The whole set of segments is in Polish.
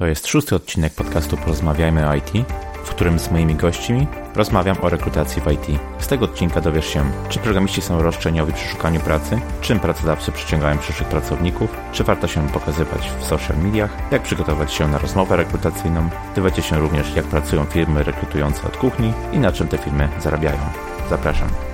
To jest szósty odcinek podcastu Porozmawiajmy o IT, w którym z moimi gośćmi rozmawiam o rekrutacji w IT. Z tego odcinka dowiesz się, czy programiści są roszczeniowi przy szukaniu pracy, czym pracodawcy przyciągają przyszłych pracowników, czy warto się pokazywać w social mediach, jak przygotować się na rozmowę rekrutacyjną. Dowiecie się również, jak pracują firmy rekrutujące od kuchni i na czym te firmy zarabiają. Zapraszam.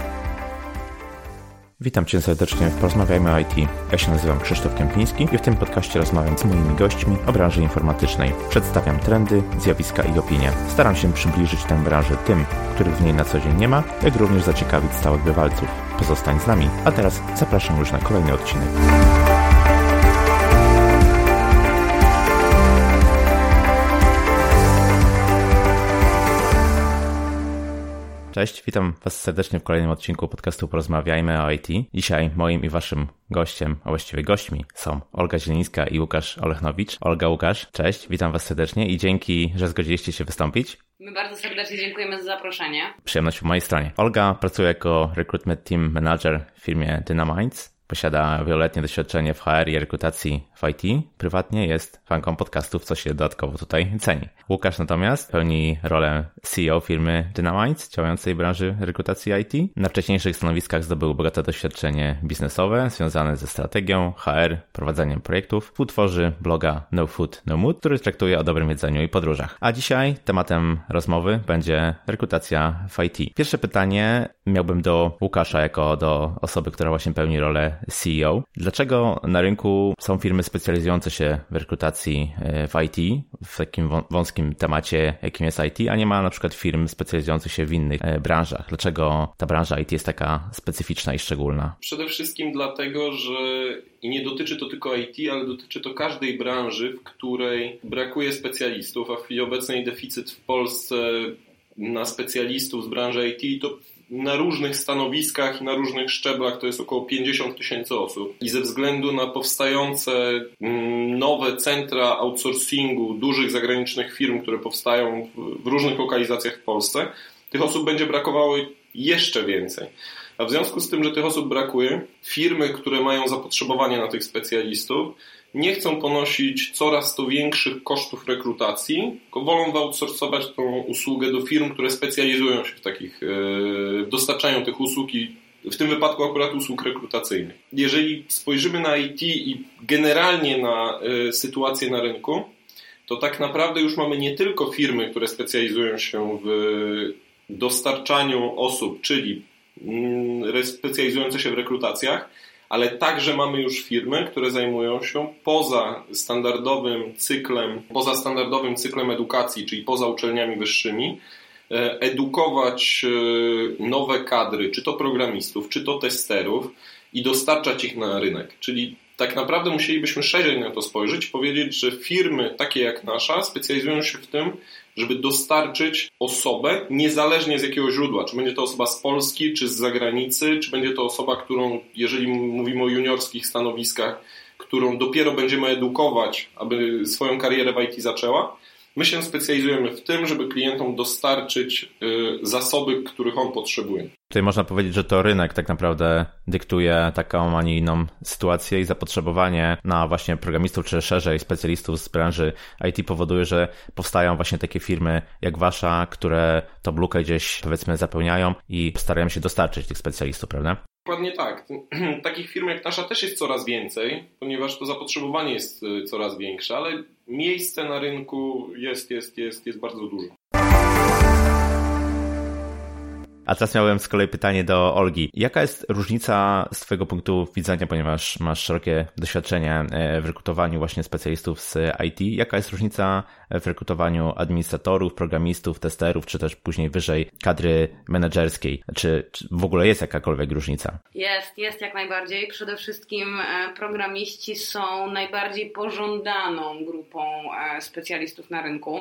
Witam Cię serdecznie w Porozmawiajmy o IT. Ja się nazywam Krzysztof Kępiński i w tym podcaście rozmawiam z moimi gośćmi o branży informatycznej. Przedstawiam trendy, zjawiska i opinie. Staram się przybliżyć tę branżę tym, których w niej na co dzień nie ma, jak również zaciekawić stałych bywalców. Pozostań z nami, a teraz zapraszam już na kolejny odcinek. Cześć, witam Was serdecznie w kolejnym odcinku podcastu Porozmawiajmy o IT. Dzisiaj moim i Waszym gościem, a właściwie gośćmi są Olga Zielińska i Łukasz Olechnowicz. Olga, Łukasz, cześć, witam Was serdecznie i dzięki, że zgodziliście się wystąpić. My bardzo serdecznie dziękujemy za zaproszenie. Przyjemność po mojej stronie. Olga pracuje jako Recruitment Team Manager w firmie Dynamites Posiada wieloletnie doświadczenie w HR i rekrutacji w IT. Prywatnie jest fanką podcastów, co się dodatkowo tutaj ceni. Łukasz natomiast pełni rolę CEO firmy Dynamite, działającej w branży rekrutacji IT. Na wcześniejszych stanowiskach zdobył bogate doświadczenie biznesowe związane ze strategią, HR, prowadzeniem projektów. Współtworzy bloga No Food No Mood, który traktuje o dobrym jedzeniu i podróżach. A dzisiaj tematem rozmowy będzie rekrutacja w IT. Pierwsze pytanie miałbym do Łukasza jako do osoby, która właśnie pełni rolę CEO. Dlaczego na rynku są firmy specjalizujące się w rekrutacji e, w IT, w takim wąskim temacie, jakim jest IT, a nie ma na przykład firm specjalizujących się w innych e, branżach? Dlaczego ta branża IT jest taka specyficzna i szczególna? Przede wszystkim dlatego, że i nie dotyczy to tylko IT, ale dotyczy to każdej branży, w której brakuje specjalistów, a w chwili obecnej deficyt w Polsce na specjalistów z branży IT to na różnych stanowiskach i na różnych szczeblach to jest około 50 tysięcy osób. I ze względu na powstające mm, nowe centra outsourcingu dużych zagranicznych firm, które powstają w różnych lokalizacjach w Polsce, tych osób będzie brakowało jeszcze więcej. A w związku z tym, że tych osób brakuje, firmy, które mają zapotrzebowanie na tych specjalistów, nie chcą ponosić coraz to większych kosztów rekrutacji, tylko wolą outsourcować tą usługę do firm, które specjalizują się w takich, e, dostarczają tych usług i w tym wypadku akurat usług rekrutacyjnych. Jeżeli spojrzymy na IT i generalnie na e, sytuację na rynku, to tak naprawdę już mamy nie tylko firmy, które specjalizują się w dostarczaniu osób, czyli mm, specjalizujące się w rekrutacjach, ale także mamy już firmy, które zajmują się poza standardowym cyklem, poza standardowym cyklem edukacji, czyli poza uczelniami wyższymi, e, edukować e, nowe kadry, czy to programistów, czy to testerów i dostarczać ich na rynek. Czyli tak naprawdę musielibyśmy szerzej na to spojrzeć powiedzieć, że firmy takie jak nasza specjalizują się w tym, żeby dostarczyć osobę niezależnie z jakiego źródła. Czy będzie to osoba z Polski, czy z zagranicy, czy będzie to osoba, którą, jeżeli mówimy o juniorskich stanowiskach, którą dopiero będziemy edukować, aby swoją karierę w IT zaczęła. My się specjalizujemy w tym, żeby klientom dostarczyć y, zasoby, których on potrzebuje. Tutaj można powiedzieć, że to rynek tak naprawdę dyktuje taką, a nie inną sytuację i zapotrzebowanie na właśnie programistów, czy szerzej specjalistów z branży IT powoduje, że powstają właśnie takie firmy jak wasza, które to lukę gdzieś powiedzmy zapełniają i starają się dostarczyć tych specjalistów, prawda? Dokładnie tak. Takich firm jak nasza też jest coraz więcej, ponieważ to zapotrzebowanie jest y, coraz większe, ale miejsce na rynku jest, jest, jest, jest bardzo dużo. A teraz miałem z kolei pytanie do Olgi. Jaka jest różnica z Twojego punktu widzenia, ponieważ masz szerokie doświadczenie e, w rekrutowaniu właśnie specjalistów z IT? Jaka jest różnica w rekrutowaniu administratorów, programistów, testerów, czy też później wyżej kadry menedżerskiej? Czy, czy w ogóle jest jakakolwiek różnica? Jest, jest jak najbardziej. Przede wszystkim e, programiści są najbardziej pożądaną grupą e, specjalistów na rynku.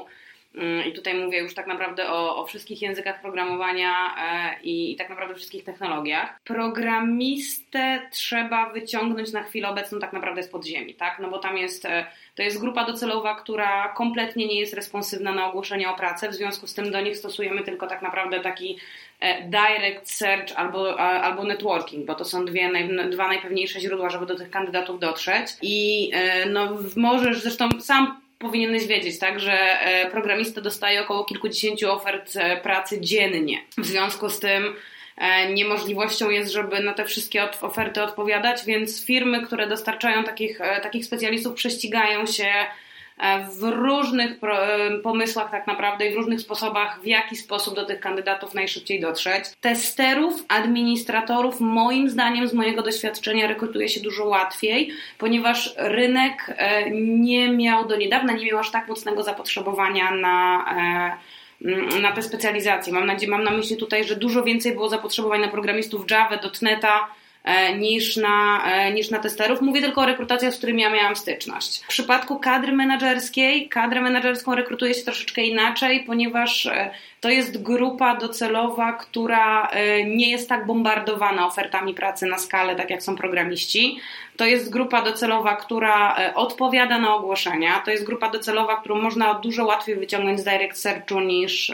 Mm, I tutaj mówię już tak naprawdę o, o wszystkich językach programowania e, i, i, tak naprawdę wszystkich technologiach. Programistę trzeba wyciągnąć na chwilę obecną tak naprawdę z podziemi, tak? No bo tam jest, e, to jest grupa docelowa, która kompletnie nie jest responsywna na ogłoszenia o pracę, w związku z tym do nich stosujemy tylko tak naprawdę taki e, direct search albo, albo networking, bo to są dwie, dwa najpewniejsze źródła, żeby do tych kandydatów dotrzeć. I no, możesz, zresztą sam powinieneś wiedzieć, tak, że e, programista dostaje około kilkudziesięciu ofert e, pracy dziennie. W związku z tym e, niemożliwością jest, żeby na te wszystkie oferty odpowiadać, więc firmy, które dostarczają takich, takich specjalistów, prześcigają się w różnych e, pomysłach tak naprawdę i w różnych sposobach, w jaki sposób do tych kandydatów najszybciej dotrzeć. Testerów, administratorów, moim zdaniem, z mojego doświadczenia, rekrutuje się dużo łatwiej, ponieważ rynek e, nie miał do niedawna, nie miał aż tak mocnego zapotrzebowania na na te specjalizacje. Mam, nadzieję, mam na myśli tutaj, że dużo więcej było zapotrzebowań na programistów Java, .NETA, E, niż na, e, niż na testerów. Mówię tylko o rekrutacjach, z którymi ja miałam styczność. W przypadku kadry menedżerskiej, kadrę menedżerską rekrutuje się troszeczkę inaczej, ponieważ e, to jest grupa docelowa, która nie jest tak bombardowana ofertami pracy na skalę, tak jak są programiści. To jest grupa docelowa, która odpowiada na ogłoszenia. To jest grupa docelowa, którą można dużo łatwiej wyciągnąć z direct searchu niż,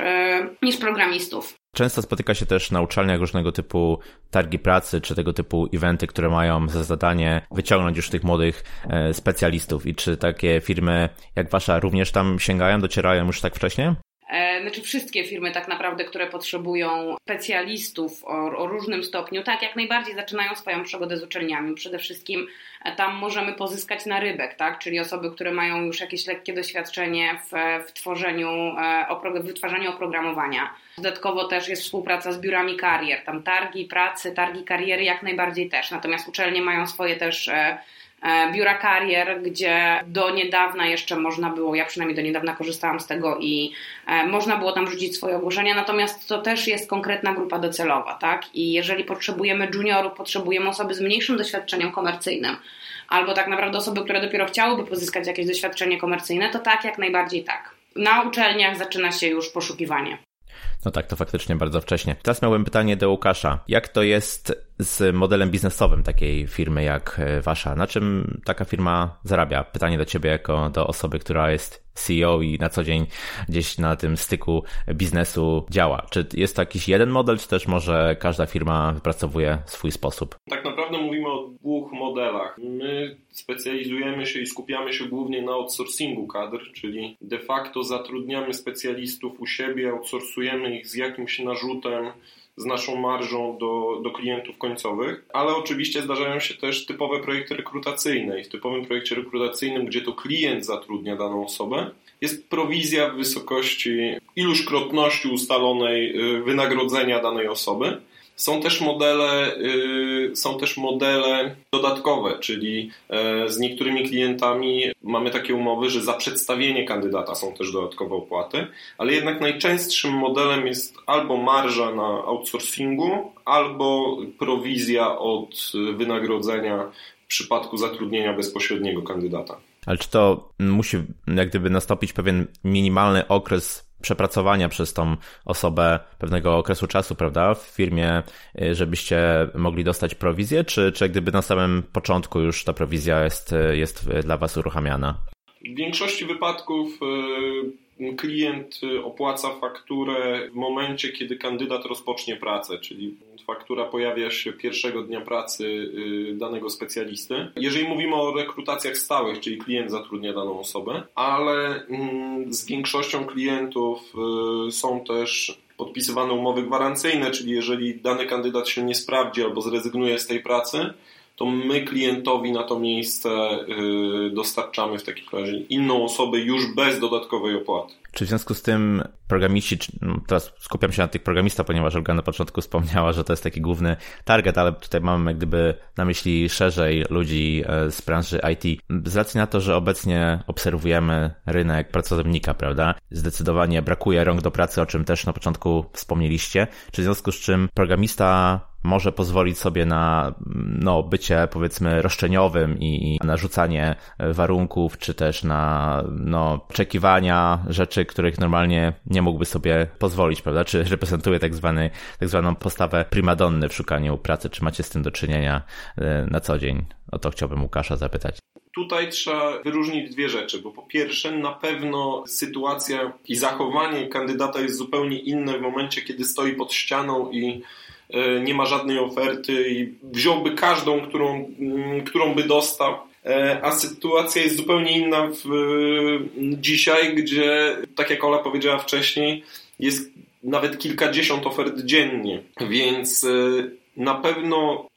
niż programistów. Często spotyka się też na uczelniach różnego typu targi pracy, czy tego typu eventy, które mają za zadanie wyciągnąć już tych młodych e, specjalistów. I czy takie firmy jak wasza również tam sięgają, docierają już tak wcześnie? E, znaczy wszystkie firmy tak naprawdę, które potrzebują specjalistów o, o, różnym stopniu, tak jak najbardziej zaczynają swoją przygodę z uczelniami. Przede wszystkim e, tam możemy pozyskać narybek, tak? czyli osoby, które mają już jakieś lekkie doświadczenie w, w tworzeniu, e, w wytwarzaniu oprogramowania. Dodatkowo też jest współpraca z biurami karier, tam targi pracy, targi kariery jak najbardziej też. Natomiast uczelnie mają swoje też biura karier, gdzie do niedawna jeszcze można było, ja przynajmniej do niedawna korzystałam z tego i e, można było tam rzucić swoje ogłoszenia, natomiast to też jest konkretna grupa docelowa, tak? I jeżeli potrzebujemy juniorów, potrzebujemy osoby z mniejszym doświadczeniem komercyjnym, albo tak naprawdę osoby, które dopiero chciałyby pozyskać jakieś doświadczenie komercyjne, to tak, jak najbardziej tak. Na uczelniach zaczyna się już poszukiwanie. No tak, to faktycznie bardzo wcześnie. Teraz miałbym pytanie do Łukasza. Jak to jest z modelem biznesowym takiej firmy jak e, wasza? Na czym taka firma zarabia? Pytanie do ciebie jako do osoby, która jest CEO i na co dzień gdzieś na tym styku biznesu działa. Czy jest to jakiś jeden model, czy też może każda firma wypracowuje swój sposób? Tak naprawdę mówimy o dwóch modelach. My specjalizujemy się i skupiamy się głównie na outsourcingu kadr, czyli de facto zatrudniamy specjalistów u siebie, outsourcujemy ich z jakimś narzutem z naszą marżą do, do klientów końcowych, ale oczywiście zdarzają się też typowe projekty rekrutacyjne i w typowym projekcie rekrutacyjnym, gdzie to klient zatrudnia daną osobę, jest prowizja w wysokości iluśkrotności ustalonej y, wynagrodzenia danej osoby. Są też modele, y, są też modele dodatkowe, czyli e, z niektórymi klientami mamy takie umowy, że za przedstawienie kandydata są też dodatkowe opłaty, ale jednak najczęstszym modelem jest albo marża na outsourcingu, albo prowizja od wynagrodzenia w przypadku zatrudnienia bezpośredniego kandydata. Ale czy to musi jak gdyby nastąpić pewien minimalny okres przepracowania przez tą osobę pewnego okresu czasu, prawda, w firmie, y, żebyście mogli dostać prowizję, czy, czy gdyby na samym początku już ta prowizja jest, jest dla Was uruchamiana? W większości wypadków y, klient opłaca fakturę w momencie, kiedy kandydat rozpocznie pracę, czyli faktura pojawia się pierwszego dnia pracy y, danego specjalisty. Jeżeli mówimy o rekrutacjach stałych, czyli klient zatrudnia daną osobę, ale mm, z większością klientów y, są też podpisywane umowy gwarancyjne, czyli jeżeli dany kandydat się nie sprawdzi albo zrezygnuje z tej pracy, to my klientowi na to miejsce y, dostarczamy w takim razie inną osobę już bez dodatkowej opłaty. Czy w związku z tym programiści, no teraz skupiam się na tych programistach, ponieważ Olga na początku wspomniała, że to jest taki główny target, ale tutaj mamy jak gdyby na myśli szerzej ludzi e, z branży IT. Z racji na to, że obecnie obserwujemy rynek pracownika, prawda? Zdecydowanie brakuje rąk do pracy, o czym też na początku wspomnieliście. Czy w związku z czym programista może pozwolić sobie na no, bycie powiedzmy roszczeniowym i, i narzucanie warunków, czy też na no, oczekiwania rzeczy, których normalnie nie mógłby sobie pozwolić, prawda? Czy reprezentuje tak, zwany, tak zwaną postawę primadonny w szukaniu pracy? Czy macie z tym do czynienia e, na co dzień? O to chciałbym Łukasza zapytać. Tutaj trzeba wyróżnić dwie rzeczy, bo po pierwsze na pewno sytuacja i zachowanie kandydata jest zupełnie inne w momencie, kiedy stoi pod ścianą i nie ma żadnej oferty i wziąłby każdą, którą, mm, którą by dostał, a sytuacja jest zupełnie inna w, dzisiaj, gdzie, tak jak Ola powiedziała wcześniej, jest nawet kilkadziesiąt ofert dziennie, więc na pewno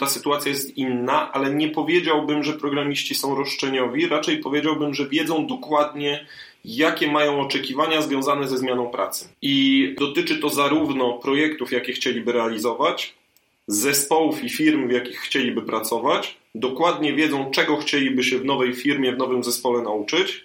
ta sytuacja jest inna, ale nie powiedziałbym, że programiści są roszczeniowi, raczej powiedziałbym, że wiedzą dokładnie, jakie mają oczekiwania związane ze zmianą pracy. I dotyczy to zarówno projektów, jakie chcieliby realizować, zespołów i firm, w jakich chcieliby pracować, dokładnie wiedzą, czego chcieliby się w nowej firmie, w nowym zespole nauczyć,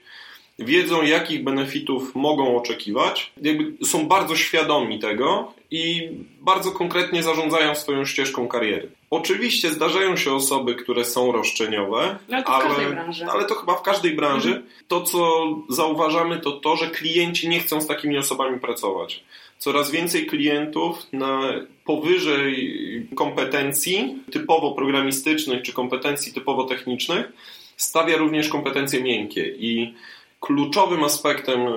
wiedzą, jakich benefitów mogą oczekiwać, jakby są bardzo świadomi tego i bardzo konkretnie zarządzają swoją ścieżką kariery. Oczywiście zdarzają się osoby, które są roszczeniowe, ale to, ale, ale to chyba w każdej branży. Mhm. To, co zauważamy, to to, że klienci nie chcą z takimi osobami pracować. Coraz więcej klientów na powyżej kompetencji typowo programistycznych czy kompetencji typowo technicznych stawia również kompetencje miękkie i Kluczowym aspektem e,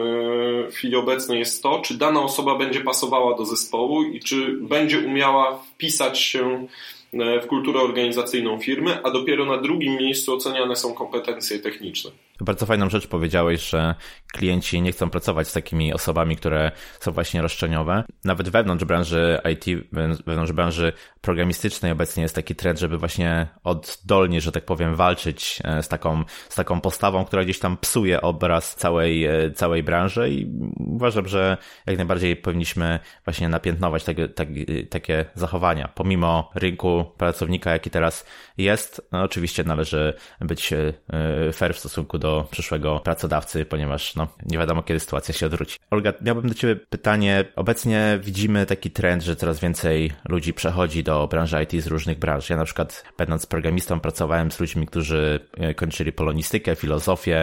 w chwili obecnej jest to, czy dana osoba będzie pasowała do zespołu i czy będzie umiała wpisać się E, w kulturę organizacyjną firmy, a dopiero na drugim miejscu oceniane są kompetencje techniczne. Bardzo fajną rzecz powiedziałeś, że klienci nie chcą pracować z takimi osobami, które są właśnie roszczeniowe. Nawet wewnątrz branży IT, wewnątrz branży programistycznej obecnie jest taki trend, żeby właśnie oddolnie, że tak powiem, walczyć e, z taką, z taką postawą, która gdzieś tam psuje obraz całej, e, całej branży i uważam, że jak najbardziej powinniśmy właśnie napiętnować takie, takie, zachowania, pomimo rynku pracownika, jaki teraz jest. No, oczywiście należy być e, fair w stosunku do przyszłego pracodawcy, ponieważ no, nie wiadomo, kiedy sytuacja się odwróci. Olga, miałbym do Ciebie pytanie. Obecnie widzimy taki trend, że coraz więcej ludzi przechodzi do branży IT z różnych branż. Ja na przykład, będąc programistą, pracowałem z ludźmi, którzy e, kończyli polonistykę, filozofię,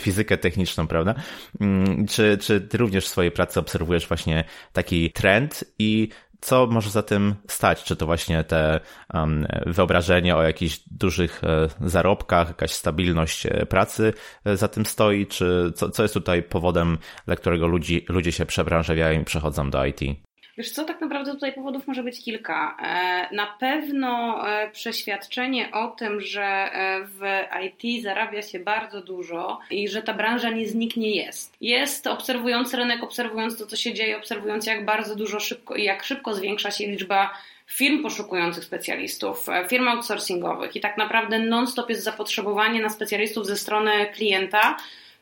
fizykę techniczną, prawda? Mm, czy, czy Ty również w swojej pracy obserwujesz właśnie taki trend i co może za tym stać? Czy to właśnie te um, wyobrażenie o jakichś dużych e, zarobkach, jakaś stabilność e, pracy e, za tym stoi? Czy co, co jest tutaj powodem, dla którego ludzi, ludzie się przebranżawiają i przechodzą do IT? Wiesz co, tak naprawdę tutaj powodów może być kilka. E, na pewno e, przeświadczenie o tym, że e, w IT zarabia się bardzo dużo i że ta branża nie zniknie jest. Jest obserwując rynek, obserwując to, co się dzieje, obserwując jak bardzo dużo szybko i jak szybko zwiększa się liczba firm poszukujących specjalistów, firm outsourcingowych i tak naprawdę non-stop jest zapotrzebowanie na specjalistów ze strony klienta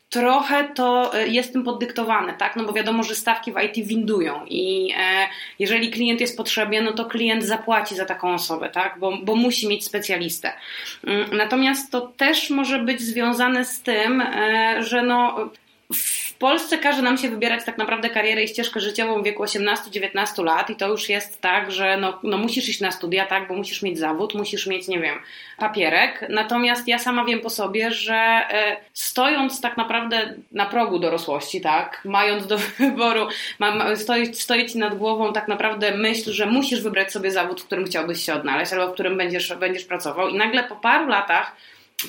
trochę to e, jest tym poddyktowane, tak? No bo wiadomo, że stawki w IT windują i e, jeżeli klient jest potrzebny, no to klient zapłaci za taką osobę, tak? Bo, bo musi mieć specjalistę. Mm, natomiast to też może być związane z tym, e, że no w Polsce każe nam się wybierać tak naprawdę karierę i ścieżkę życiową w wieku 18-19 lat i to już jest tak, że no, no musisz iść na studia, tak, bo musisz mieć zawód, musisz mieć, nie wiem, papierek. Natomiast ja sama wiem po sobie, że e, stojąc tak naprawdę na progu dorosłości, tak, mając do wyboru, stoi, stoi ci nad głową tak naprawdę myśl, że musisz wybrać sobie zawód, w którym chciałbyś się odnaleźć albo w którym będziesz, będziesz pracował i nagle po paru latach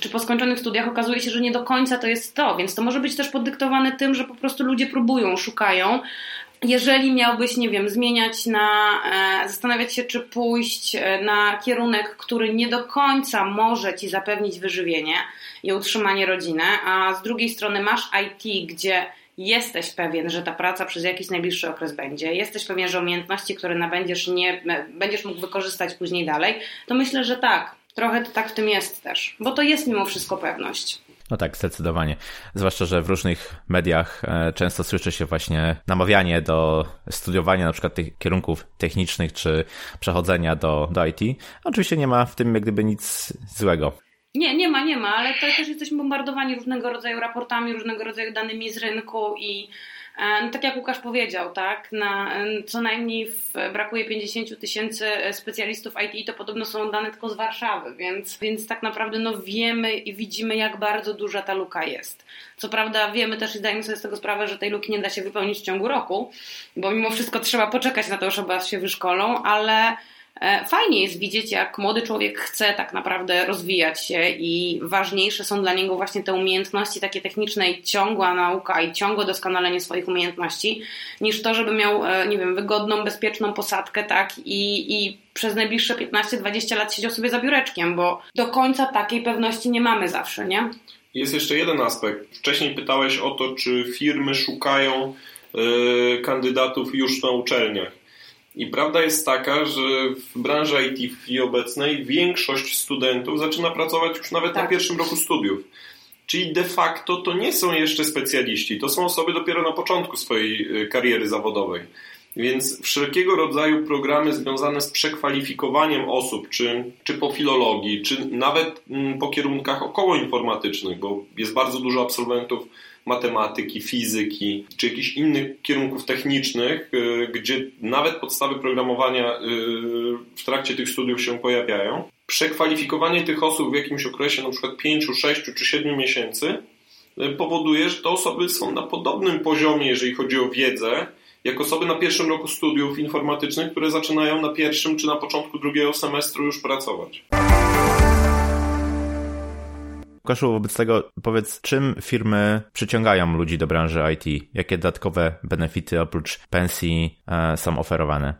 czy po skończonych studiach okazuje się, że nie do końca to jest to, więc to może być też podyktowane tym, że po prostu ludzie próbują, szukają. Jeżeli miałbyś, nie wiem, zmieniać na, e, zastanawiać się, czy pójść e, na kierunek, który nie do końca może ci zapewnić wyżywienie i utrzymanie rodziny, a z drugiej strony masz IT, gdzie jesteś pewien, że ta praca przez jakiś najbliższy okres będzie, jesteś pewien, że umiejętności, które nabędziesz, nie, będziesz mógł wykorzystać później dalej, to myślę, że tak, Trochę to tak w tym jest też, bo to jest mimo wszystko pewność. No tak, zdecydowanie. Zwłaszcza, że w różnych mediach e, często słyszy się właśnie namawianie do studiowania na przykład tych kierunków technicznych czy przechodzenia do, do IT. Oczywiście nie ma w tym jak gdyby nic złego. Nie, nie ma, nie ma, ale to też jesteśmy bombardowani różnego rodzaju raportami, różnego rodzaju danymi z rynku i no, tak jak Łukasz powiedział, tak, na, co najmniej w, brakuje 50 tysięcy specjalistów IT, to podobno są dane tylko z Warszawy, więc, więc tak naprawdę no, wiemy i widzimy, jak bardzo duża ta luka jest. Co prawda wiemy też i zdajemy sobie z tego sprawę, że tej luki nie da się wypełnić w ciągu roku, bo mimo wszystko trzeba poczekać na to, osoby się wyszkolą, ale E, fajnie jest widzieć, jak młody człowiek chce tak naprawdę rozwijać się i ważniejsze są dla niego właśnie te umiejętności takie techniczne i ciągła nauka i ciągłe doskonalenie swoich umiejętności, niż to, żeby miał, e, nie wiem, wygodną, bezpieczną posadkę, tak, i, i przez najbliższe 15-20 lat siedział sobie za biureczkiem, bo do końca takiej pewności nie mamy zawsze, nie? Jest jeszcze jeden aspekt. Wcześniej pytałeś o to, czy firmy szukają y, kandydatów już na uczelniach. I prawda jest taka, że w branży IT w chwili obecnej większość studentów zaczyna pracować już nawet tak. na pierwszym roku studiów. Czyli de facto to nie są jeszcze specjaliści, to są osoby dopiero na początku swojej y, kariery zawodowej. Więc wszelkiego rodzaju programy związane z przekwalifikowaniem osób, czy, czy po filologii, czy nawet mm, po kierunkach okołoinformatycznych, bo jest bardzo dużo absolwentów matematyki, fizyki, czy jakichś innych kierunków technicznych, y, gdzie nawet podstawy programowania y, w trakcie tych studiów się pojawiają. Przekwalifikowanie tych osób w jakimś okresie, na przykład 5, 6 czy 7 miesięcy, y, powoduje, że te osoby są na podobnym poziomie, jeżeli chodzi o wiedzę, jak osoby na pierwszym roku studiów informatycznych, które zaczynają na pierwszym czy na początku drugiego semestru już pracować. Łukaszu, wobec tego powiedz, czym firmy przyciągają ludzi do branży IT? Jakie dodatkowe benefity oprócz pensji e, są oferowane?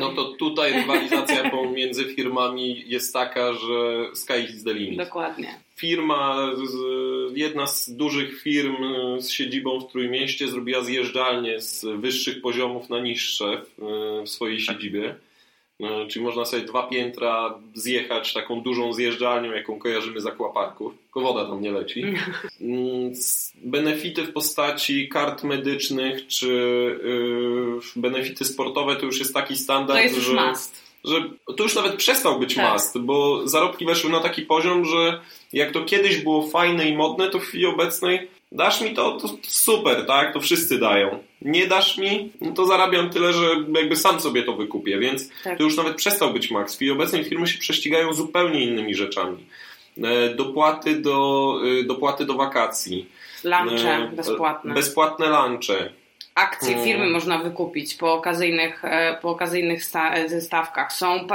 No to tutaj rywalizacja pomiędzy firmami jest taka, że sky is the limit. Dokładnie. Firma, jedna z dużych firm z siedzibą w Trójmieście zrobiła zjeżdżalnię z wyższych poziomów na niższe w swojej siedzibie. E, czyli można sobie dwa piętra zjechać taką dużą zjeżdżalnią, jaką kojarzymy z akwaparków. Tylko woda tam nie leci. Mm, benefity w postaci kart medycznych czy y, benefity sportowe to już jest taki standard, to jest że, must. że to już nawet przestał być tak. must, bo zarobki weszły na taki poziom, że jak to kiedyś było fajne i modne, to w chwili obecnej dasz mi to, to super, tak? To wszyscy dają. Nie dasz mi, no to zarabiam tyle, że jakby sam sobie to wykupię, więc tak. to już nawet przestał być. W chwili obecnej firmy się prześcigają zupełnie innymi rzeczami. E, dopłaty do, e, dopłaty do wakacji. Lunche e, bezpłatne. Bezpłatne lunche. Akcje hmm. firmy można wykupić po okazyjnych, po okazyjnych stawkach. Są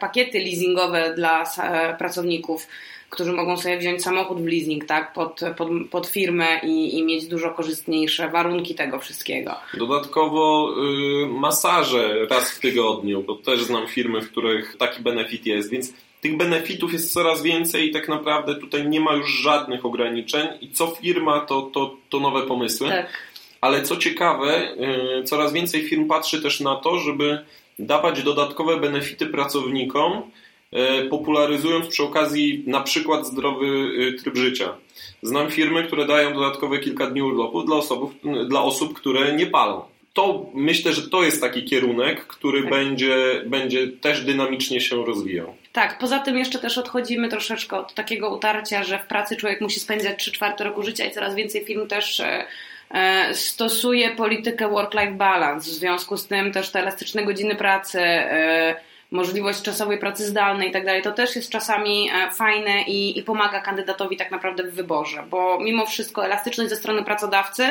pakiety leasingowe dla pracowników którzy mogą sobie wziąć samochód w leasing, tak, pod, pod, pod firmę i, i mieć dużo korzystniejsze warunki tego wszystkiego. Dodatkowo y, masaże raz w tygodniu, bo też znam firmy, w których taki benefit jest, więc tych benefitów jest coraz więcej i tak naprawdę tutaj nie ma już żadnych ograniczeń i co firma, to, to, to nowe pomysły. Tak. Ale co ciekawe, y, coraz więcej firm patrzy też na to, żeby dawać dodatkowe benefity pracownikom, popularyzując przy okazji na przykład zdrowy e, tryb życia. Znam firmy, które dają dodatkowe kilka dni urlopu dla osób, dla osób które nie palą. To myślę, że to jest taki kierunek, który tak. będzie, będzie też dynamicznie się rozwijał. Tak, poza tym jeszcze też odchodzimy troszeczkę od takiego utarcia, że w pracy człowiek musi spędzać 3 czwarte roku życia i coraz więcej firm też e, stosuje politykę work-life balance. W związku z tym też te elastyczne godziny pracy, możliwość czasowej pracy zdalnej i tak dalej, to też jest czasami e, fajne i, i pomaga kandydatowi tak naprawdę w wyborze, bo mimo wszystko elastyczność ze strony pracodawcy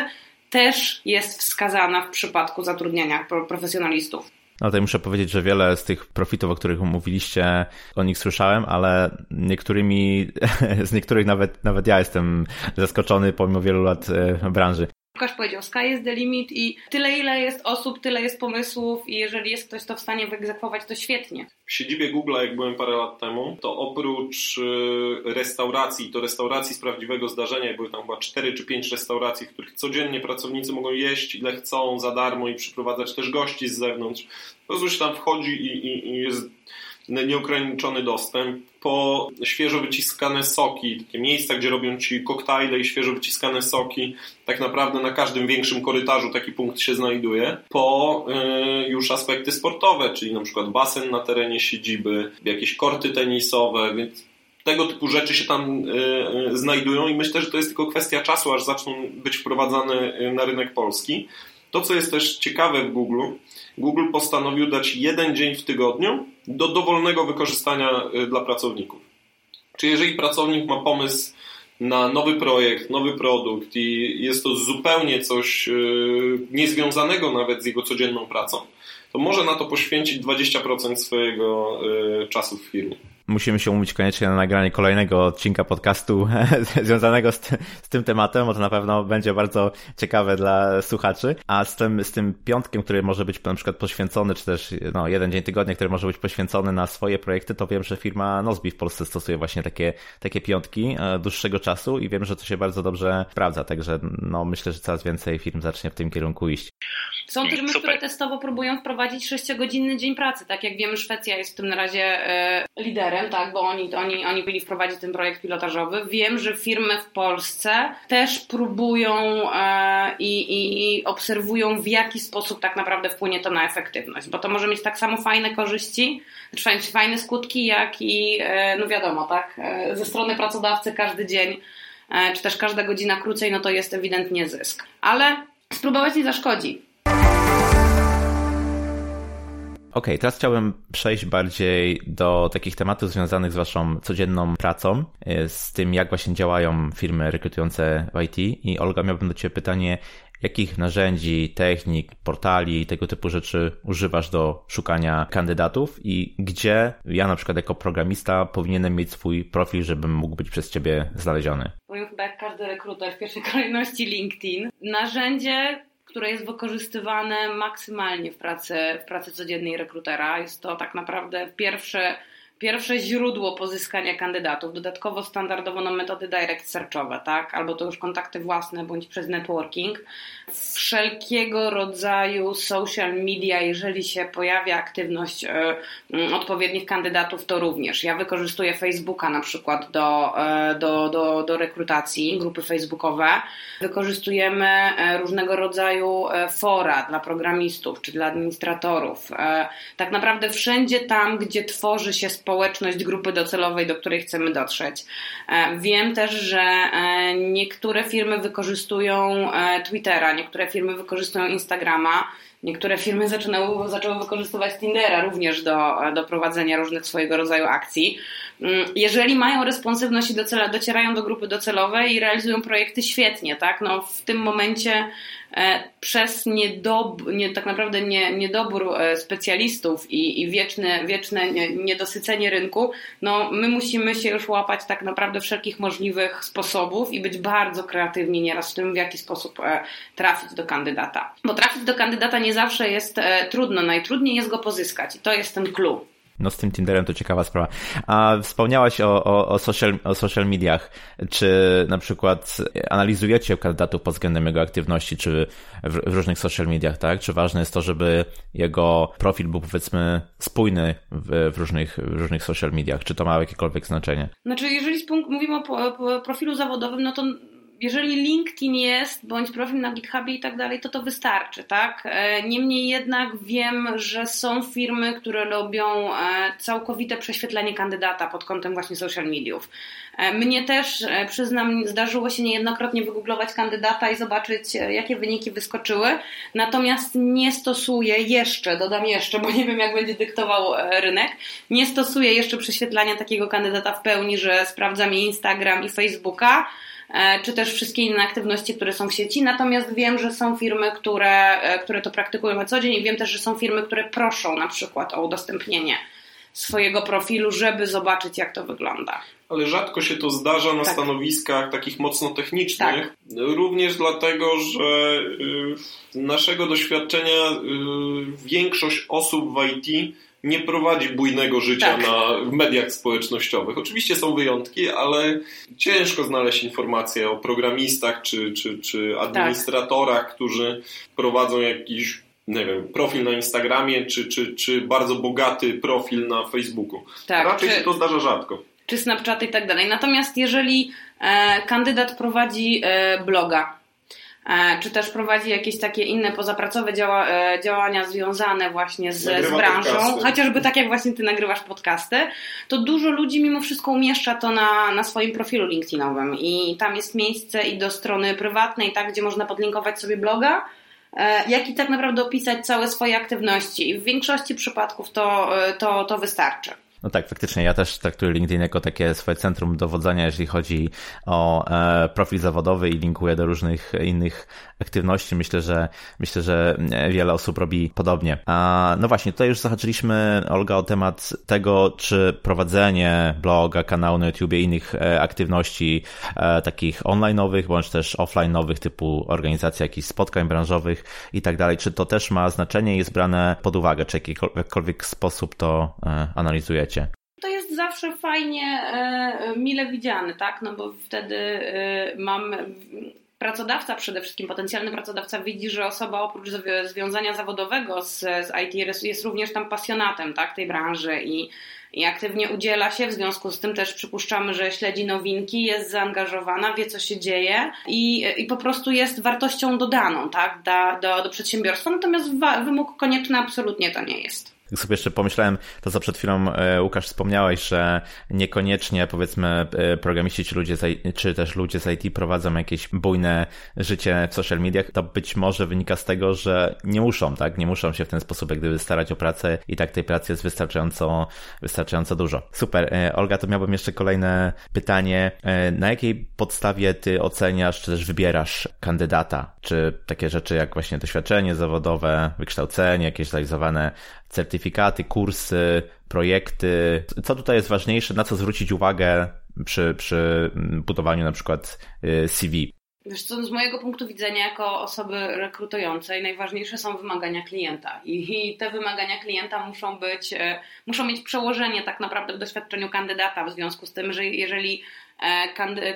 też jest wskazana w przypadku zatrudniania profesjonalistów. No tutaj muszę powiedzieć, że wiele z tych profitów, o których mówiliście, o nich słyszałem, ale niektórymi, z niektórych nawet, nawet ja jestem zaskoczony pomimo wielu lat e, branży. Łukasz powiedział, sky is the limit i tyle ile jest osób, tyle jest pomysłów i jeżeli jest ktoś to w stanie wyegzekwować, to świetnie. W siedzibie Google, jak byłem parę lat temu, to oprócz y, restauracji, to restauracji z prawdziwego zdarzenia, były tam chyba 4 czy 5 restauracji, w których codziennie pracownicy mogą jeść ile chcą za darmo i przyprowadzać też gości z zewnątrz. Po prostu się tam wchodzi i, i, i jest nieograniczony dostęp, po świeżo wyciskane soki, takie miejsca, gdzie robią ci koktajle i świeżo wyciskane soki, tak naprawdę na każdym większym korytarzu taki punkt się znajduje, po y, już aspekty sportowe, czyli na przykład basen na terenie siedziby, jakieś korty tenisowe, więc tego typu rzeczy się tam y, y, znajdują i myślę, że to jest tylko kwestia czasu, aż zaczną być wprowadzane na rynek polski. To, co jest też ciekawe w Google, Google postanowił dać jeden dzień w tygodniu do dowolnego wykorzystania y, dla pracowników. Czyli jeżeli pracownik ma pomysł na nowy projekt, nowy produkt i jest to zupełnie coś y, niezwiązanego nawet z jego codzienną pracą, to może na to poświęcić 20% swojego y, czasu w firmie musimy się umówić koniecznie na nagranie kolejnego odcinka podcastu związanego z, ty, z, tym tematem, bo to na pewno będzie bardzo ciekawe dla słuchaczy. A z tym, z tym piątkiem, który może być na przykład poświęcony, czy też no, jeden dzień tygodnia, który może być poświęcony na swoje projekty, to wiem, że firma Nozbi w Polsce stosuje właśnie takie, takie piątki e, dłuższego czasu i wiem, że to się bardzo dobrze sprawdza, także no, myślę, że coraz więcej firm zacznie w tym kierunku iść. Są firmy, które testowo próbują wprowadzić 6-godzinny dzień pracy. Tak jak wiemy, Szwecja jest w tym na razie e, liderem, tak, bo oni, oni, oni byli wprowadzić ten projekt pilotażowy. Wiem, że firmy w Polsce też próbują e, i, i obserwują, w jaki sposób tak naprawdę wpłynie to na efektywność, bo to może mieć tak samo fajne korzyści, znaczy fajne skutki, jak i, e, no wiadomo, tak, e, ze strony pracodawcy każdy dzień e, czy też każda godzina krócej, no to jest ewidentnie zysk. Ale spróbować nie zaszkodzi. OK, teraz chciałbym przejść bardziej do takich tematów związanych z Waszą codzienną pracą, e, z tym, jak właśnie działają firmy rekrutujące w IT. I Olga, miałbym do Ciebie pytanie, jakich narzędzi, technik, portali tego typu rzeczy używasz do szukania kandydatów i gdzie ja na przykład jako programista powinienem mieć swój profil, żebym mógł być przez Ciebie znaleziony? Powiem chyba jak każdy rekruter w pierwszej kolejności LinkedIn. Narzędzie które jest wykorzystywane maksymalnie w pracy, w pracy codziennej rekrutera. Jest to tak naprawdę pierwsze pierwsze źródło pozyskania kandydatów. Dodatkowo standardowo na metody direct searchowe, tak? Albo to już kontakty własne, bądź przez networking. Wszelkiego rodzaju social media, jeżeli się pojawia aktywność y, odpowiednich kandydatów, to również. Ja wykorzystuję Facebooka na przykład do, y, do, do, do rekrutacji, grupy facebookowe. Wykorzystujemy różnego rodzaju fora dla programistów czy dla administratorów. Tak naprawdę wszędzie tam, gdzie tworzy się społeczność grupy docelowej, do której chcemy dotrzeć. E, wiem też, że e, niektóre firmy wykorzystują e, Twittera, niektóre firmy wykorzystują Instagrama. Niektóre firmy zaczynały, zaczęły wykorzystywać Tindera również do, do prowadzenia różnych swojego rodzaju akcji. Mm, jeżeli mają responsywność i docierają do grupy docelowej i realizują projekty świetnie, tak? No, w tym momencie przez niedob, nie, tak naprawdę nie, niedobór e, specjalistów i, i wieczne, wieczne niedosycenie rynku, no my musimy się już łapać tak naprawdę wszelkich możliwych sposobów i być bardzo kreatywni nieraz w tym, w jaki sposób e, trafić do kandydata. Bo trafić do kandydata nie zawsze jest trudno, najtrudniej jest go pozyskać i to jest ten clue. No z tym Tinderem to ciekawa sprawa. A wspomniałaś o, o, o, social, o social mediach. Czy na przykład analizujecie kandydatów pod względem jego aktywności, czy w, w, różnych social mediach, tak? Czy ważne jest to, żeby jego profil był powiedzmy spójny w, w, różnych, w różnych social mediach? Czy to ma jakiekolwiek znaczenie? Znaczy, jeżeli mówimy o profilu zawodowym, no to jeżeli LinkedIn jest, bądź profil na GitHubie i tak dalej, to to wystarczy, tak? E, niemniej jednak wiem, że są firmy, które robią e, całkowite prześwietlenie kandydata pod kątem właśnie social mediów. E, mnie też, przyznam, zdarzyło się niejednokrotnie wygooglować kandydata i zobaczyć, jakie wyniki wyskoczyły, natomiast nie stosuję jeszcze, dodam jeszcze, bo nie wiem, jak będzie dyktował rynek, nie stosuję jeszcze prześwietlania takiego kandydata w pełni, że sprawdzam Instagram i Facebooka, czy też wszystkie inne aktywności, które są w sieci. Natomiast wiem, że są firmy, które, e, które to praktykują na co dzień i wiem też, że są firmy, które proszą na przykład o udostępnienie swojego profilu, żeby zobaczyć, jak to wygląda. Ale rzadko się to zdarza na tak. stanowiskach takich mocno technicznych. Tak. Również dlatego, że y, naszego doświadczenia y, większość osób w IT nie prowadzi bujnego życia tak. na mediach społecznościowych. Oczywiście są wyjątki, ale ciężko znaleźć informacje o programistach czy, czy, czy administratorach, tak. którzy prowadzą jakiś nie wiem, profil na Instagramie, czy, czy, czy bardzo bogaty profil na Facebooku. Tak, Raczej czy, się to zdarza rzadko. Czy Snapchaty i tak dalej. Natomiast jeżeli e, kandydat prowadzi e, bloga, czy też prowadzi jakieś takie inne pozapracowe działa, e, działania związane właśnie z, z branżą, podcasty. chociażby tak jak właśnie ty nagrywasz podcasty, to dużo ludzi mimo wszystko umieszcza to na, na swoim profilu LinkedInowym i tam jest miejsce i do strony prywatnej, tak, gdzie można podlinkować sobie bloga, e, jak i tak naprawdę opisać całe swoje aktywności i w większości przypadków to, to, to wystarczy. No tak, faktycznie. Ja też traktuję LinkedIn jako takie swoje centrum dowodzenia, jeżeli chodzi o e, profil zawodowy i linkuję do różnych innych aktywności. Myślę, że myślę, że wiele osób robi podobnie. A no właśnie, tutaj już zahaczyliśmy, Olga, o temat tego, czy prowadzenie bloga, kanału na YouTube i innych e, aktywności e, takich online'owych, bądź też offline'owych, typu organizacja jakichś spotkań branżowych i tak dalej, czy to też ma znaczenie i jest brane pod uwagę, czy w jakikolwiek sposób to analizujecie? To jest zawsze fajnie, e, mile widziany, tak? No bo wtedy e, mam pracodawca przede wszystkim, potencjalny pracodawca widzi, że osoba oprócz związania zawodowego z, z IT jest również tam pasjonatem tak, tej branży i, i aktywnie udziela się. W związku z tym też przypuszczamy, że śledzi nowinki, jest zaangażowana, wie co się dzieje i, i po prostu jest wartością dodaną tak, do, do, do przedsiębiorstwa. Natomiast wymóg konieczny absolutnie to nie jest. Tak sobie jeszcze pomyślałem, to co przed chwilą e, Łukasz wspomniałeś, że niekoniecznie powiedzmy e, programiści czy ludzie z, czy też ludzie z IT prowadzą jakieś bujne życie w social mediach, to być może wynika z tego, że nie muszą, tak? Nie muszą się w ten sposób jak gdyby starać o pracę i tak tej pracy jest wystarczająco, wystarczająco dużo. Super. E, Olga, to miałbym jeszcze kolejne pytanie. Na jakiej podstawie ty oceniasz, czy też wybierasz kandydata? Czy takie rzeczy jak właśnie doświadczenie zawodowe, wykształcenie, jakieś zrealizowane certyfikaty, kursy, projekty. Co tutaj jest ważniejsze, na co zwrócić uwagę przy, przy budowaniu na przykład y, CV? Wiesz co, z mojego punktu widzenia jako osoby rekrutującej najważniejsze są wymagania klienta I, i te wymagania klienta muszą być, e, muszą mieć przełożenie tak naprawdę w doświadczeniu kandydata w związku z tym, że jeżeli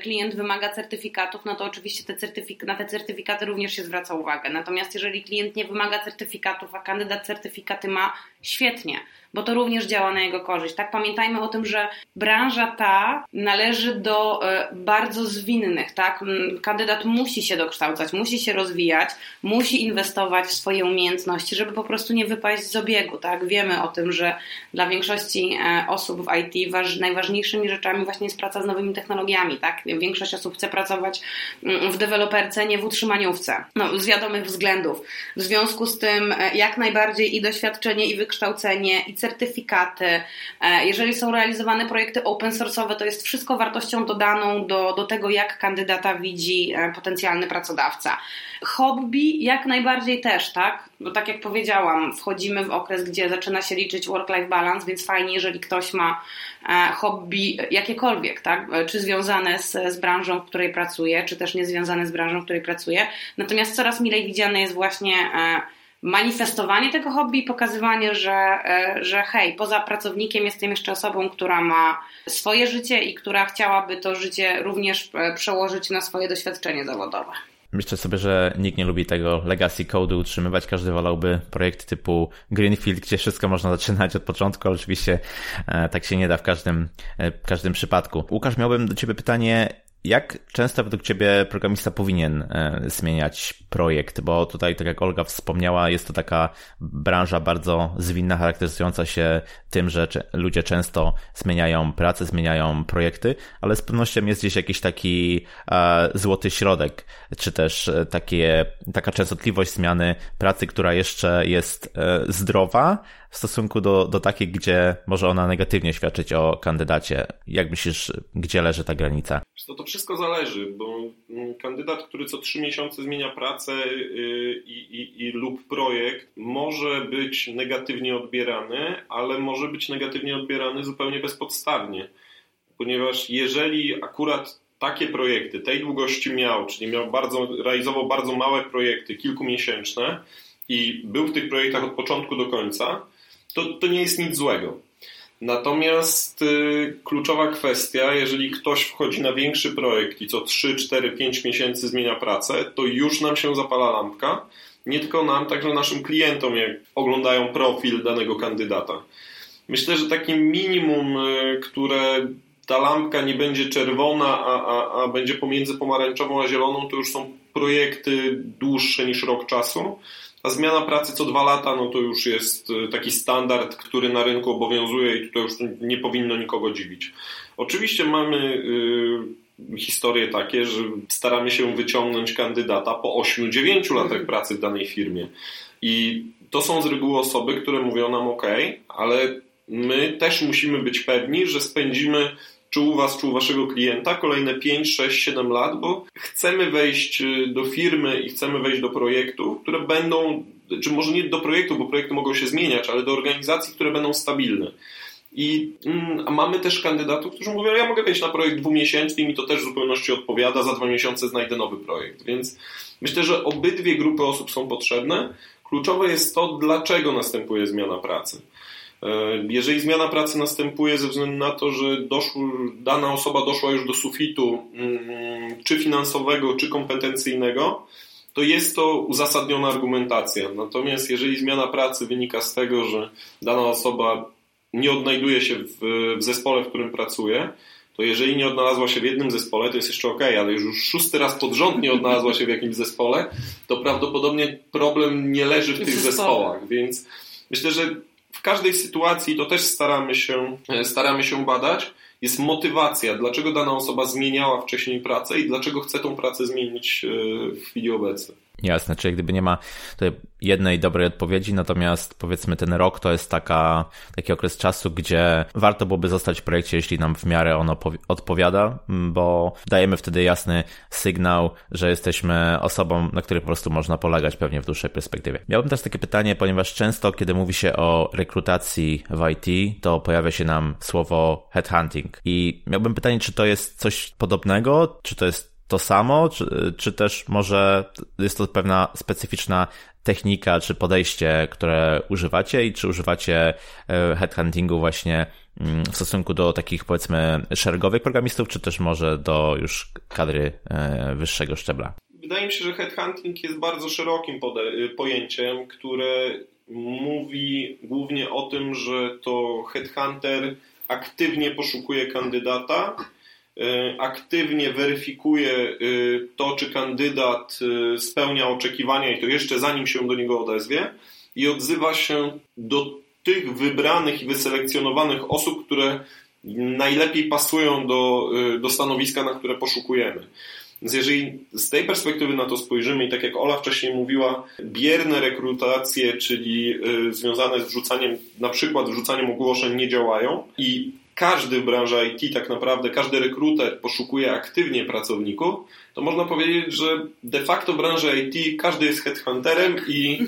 klient wymaga certyfikatów, no to oczywiście te certyfik na te certyfikaty również się zwraca uwagę. Natomiast jeżeli klient nie wymaga certyfikatów, a kandydat certyfikaty ma, świetnie, bo to również działa na jego korzyść. Tak pamiętajmy o tym, że branża ta należy do e, bardzo zwinnych, tak? Kandydat musi się dokształcać, musi się rozwijać, musi inwestować w swoje umiejętności, żeby po prostu nie wypaść z obiegu, tak? Wiemy o tym, że dla większości e, osób w IT najważniejszymi rzeczami właśnie jest praca z nowymi technologiami technologiami, tak? Większość osób chce pracować mm, w deweloperce, nie w utrzymaniówce, no, z wiadomych względów. W związku z tym e, jak najbardziej i doświadczenie, i wykształcenie, i certyfikaty. E, jeżeli są realizowane projekty open source'owe, to jest wszystko wartością dodaną do, do tego, jak kandydata widzi e, potencjalny pracodawca. Hobby jak najbardziej też, tak? Bo tak jak powiedziałam, wchodzimy w okres, gdzie zaczyna się liczyć work-life balance, więc fajnie, jeżeli ktoś ma hobby jakiekolwiek, tak? Czy związane z, z branżą, w której pracuję, czy też niezwiązane z branżą, w której pracuję. Natomiast coraz milej widziane jest właśnie e, manifestowanie tego hobby i pokazywanie, że, e, że hej, poza pracownikiem jestem jeszcze osobą, która ma swoje życie i która chciałaby to życie również e, przełożyć na swoje doświadczenie zawodowe. Myślę sobie, że nikt nie lubi tego legacy code'u utrzymywać. Każdy wolałby projekt typu Greenfield, gdzie wszystko można zaczynać od początku, oczywiście e, tak się nie da w każdym, e, w każdym przypadku. Łukasz, miałbym do Ciebie pytanie, jak często według Ciebie programista powinien e, zmieniać projekt? Bo tutaj, tak jak Olga wspomniała, jest to taka branża bardzo zwinna, charakteryzująca się tym, że ludzie często zmieniają pracę, zmieniają projekty, ale z pewnością jest gdzieś jakiś taki e, złoty środek, czy też e, takie, taka częstotliwość zmiany pracy, która jeszcze jest zdrowa, w stosunku do, do takiej, gdzie może ona negatywnie świadczyć o kandydacie? Jak myślisz, gdzie leży ta granica? To, to wszystko zależy, bo kandydat, który co trzy miesiące zmienia pracę y, i, i, i lub projekt, może być negatywnie odbierany, ale może być negatywnie odbierany zupełnie bezpodstawnie. Ponieważ jeżeli akurat takie projekty tej długości miał, czyli miał bardzo, realizował bardzo małe projekty, kilkumiesięczne i był w tych projektach od początku do końca, to, to nie jest nic złego. Natomiast y, kluczowa kwestia, jeżeli ktoś wchodzi na większy projekt i co 3, 4, 5 miesięcy zmienia pracę, to już nam się zapala lampka. Nie tylko nam, także naszym klientom, jak oglądają profil danego kandydata. Myślę, że takim minimum, y, które ta lampka nie będzie czerwona, a, a, a będzie pomiędzy pomarańczową a zieloną, to już są projekty dłuższe niż rok czasu. A zmiana pracy co dwa lata, no to już jest y, taki standard, który na rynku obowiązuje i tutaj już nie powinno nikogo dziwić. Oczywiście mamy y, historie takie, że staramy się wyciągnąć kandydata po 8-9 latach mhm. pracy w danej firmie. I to są z reguły osoby, które mówią nam OK, ale my też musimy być pewni, że spędzimy czy u Was, czy u Waszego klienta kolejne 5, 6, 7 lat, bo chcemy wejść y, do firmy i chcemy wejść do projektów, które będą, czy może nie do projektów, bo projekty mogą się zmieniać, ale do organizacji, które będą stabilne. I mm, mamy też kandydatów, którzy mówią, ja mogę wejść na projekt dwumiesięczny i mi to też w zupełności odpowiada, za dwa miesiące znajdę nowy projekt. Więc myślę, że obydwie grupy osób są potrzebne. Kluczowe jest to, dlaczego następuje zmiana pracy. E, jeżeli zmiana pracy następuje ze względu na to, że doszło, dana osoba doszła już do sufitu, mm, czy finansowego, czy kompetencyjnego, to jest to uzasadniona argumentacja. Natomiast jeżeli zmiana pracy wynika z tego, że dana osoba nie odnajduje się w, w zespole, w którym pracuje, to jeżeli nie odnalazła się w jednym zespole, to jest jeszcze ok, ale już szósty raz pod rząd nie odnalazła się w jakimś zespole, to prawdopodobnie problem nie leży w tych zespołach. Więc myślę, że w każdej sytuacji to też staramy się, e, staramy się badać. Jest motywacja, dlaczego dana osoba zmieniała wcześniej pracę i dlaczego chce tą pracę zmienić e, w chwili obecnej. Jasne, czyli gdyby nie ma jednej dobrej odpowiedzi, natomiast powiedzmy ten rok to jest taka, taki okres czasu, gdzie warto byłoby zostać w projekcie, jeśli nam w miarę ono odpowiada, bo dajemy wtedy jasny sygnał, że jesteśmy osobą, na której po prostu można polegać pewnie w dłuższej perspektywie. Miałbym też takie pytanie, ponieważ często, kiedy mówi się o rekrutacji w IT, to pojawia się nam słowo headhunting. I miałbym pytanie, czy to jest coś podobnego, czy to jest to samo, czy, czy też może jest to pewna specyficzna technika czy podejście, które używacie i czy używacie e, headhuntingu właśnie mm, w stosunku do takich powiedzmy szeregowych programistów, czy też może do już kadry e, wyższego szczebla? Wydaje mi się, że headhunting jest bardzo szerokim pojęciem, które mówi głównie o tym, że to headhunter aktywnie poszukuje kandydata, aktywnie weryfikuje e, to, czy kandydat e, spełnia oczekiwania i to jeszcze zanim się do niego odezwie i odzywa się do tych wybranych i wyselekcjonowanych osób, które najlepiej pasują do, do stanowiska, na które poszukujemy. Więc jeżeli z tej perspektywy na to spojrzymy i tak jak Ola wcześniej mówiła, bierne rekrutacje, czyli związane z wrzucaniem, na przykład wrzucaniem ogłoszeń nie działają i każdy w branży IT, tak naprawdę każdy rekruter poszukuje aktywnie pracowników, to można powiedzieć, że de facto w branży IT każdy jest headhunterem i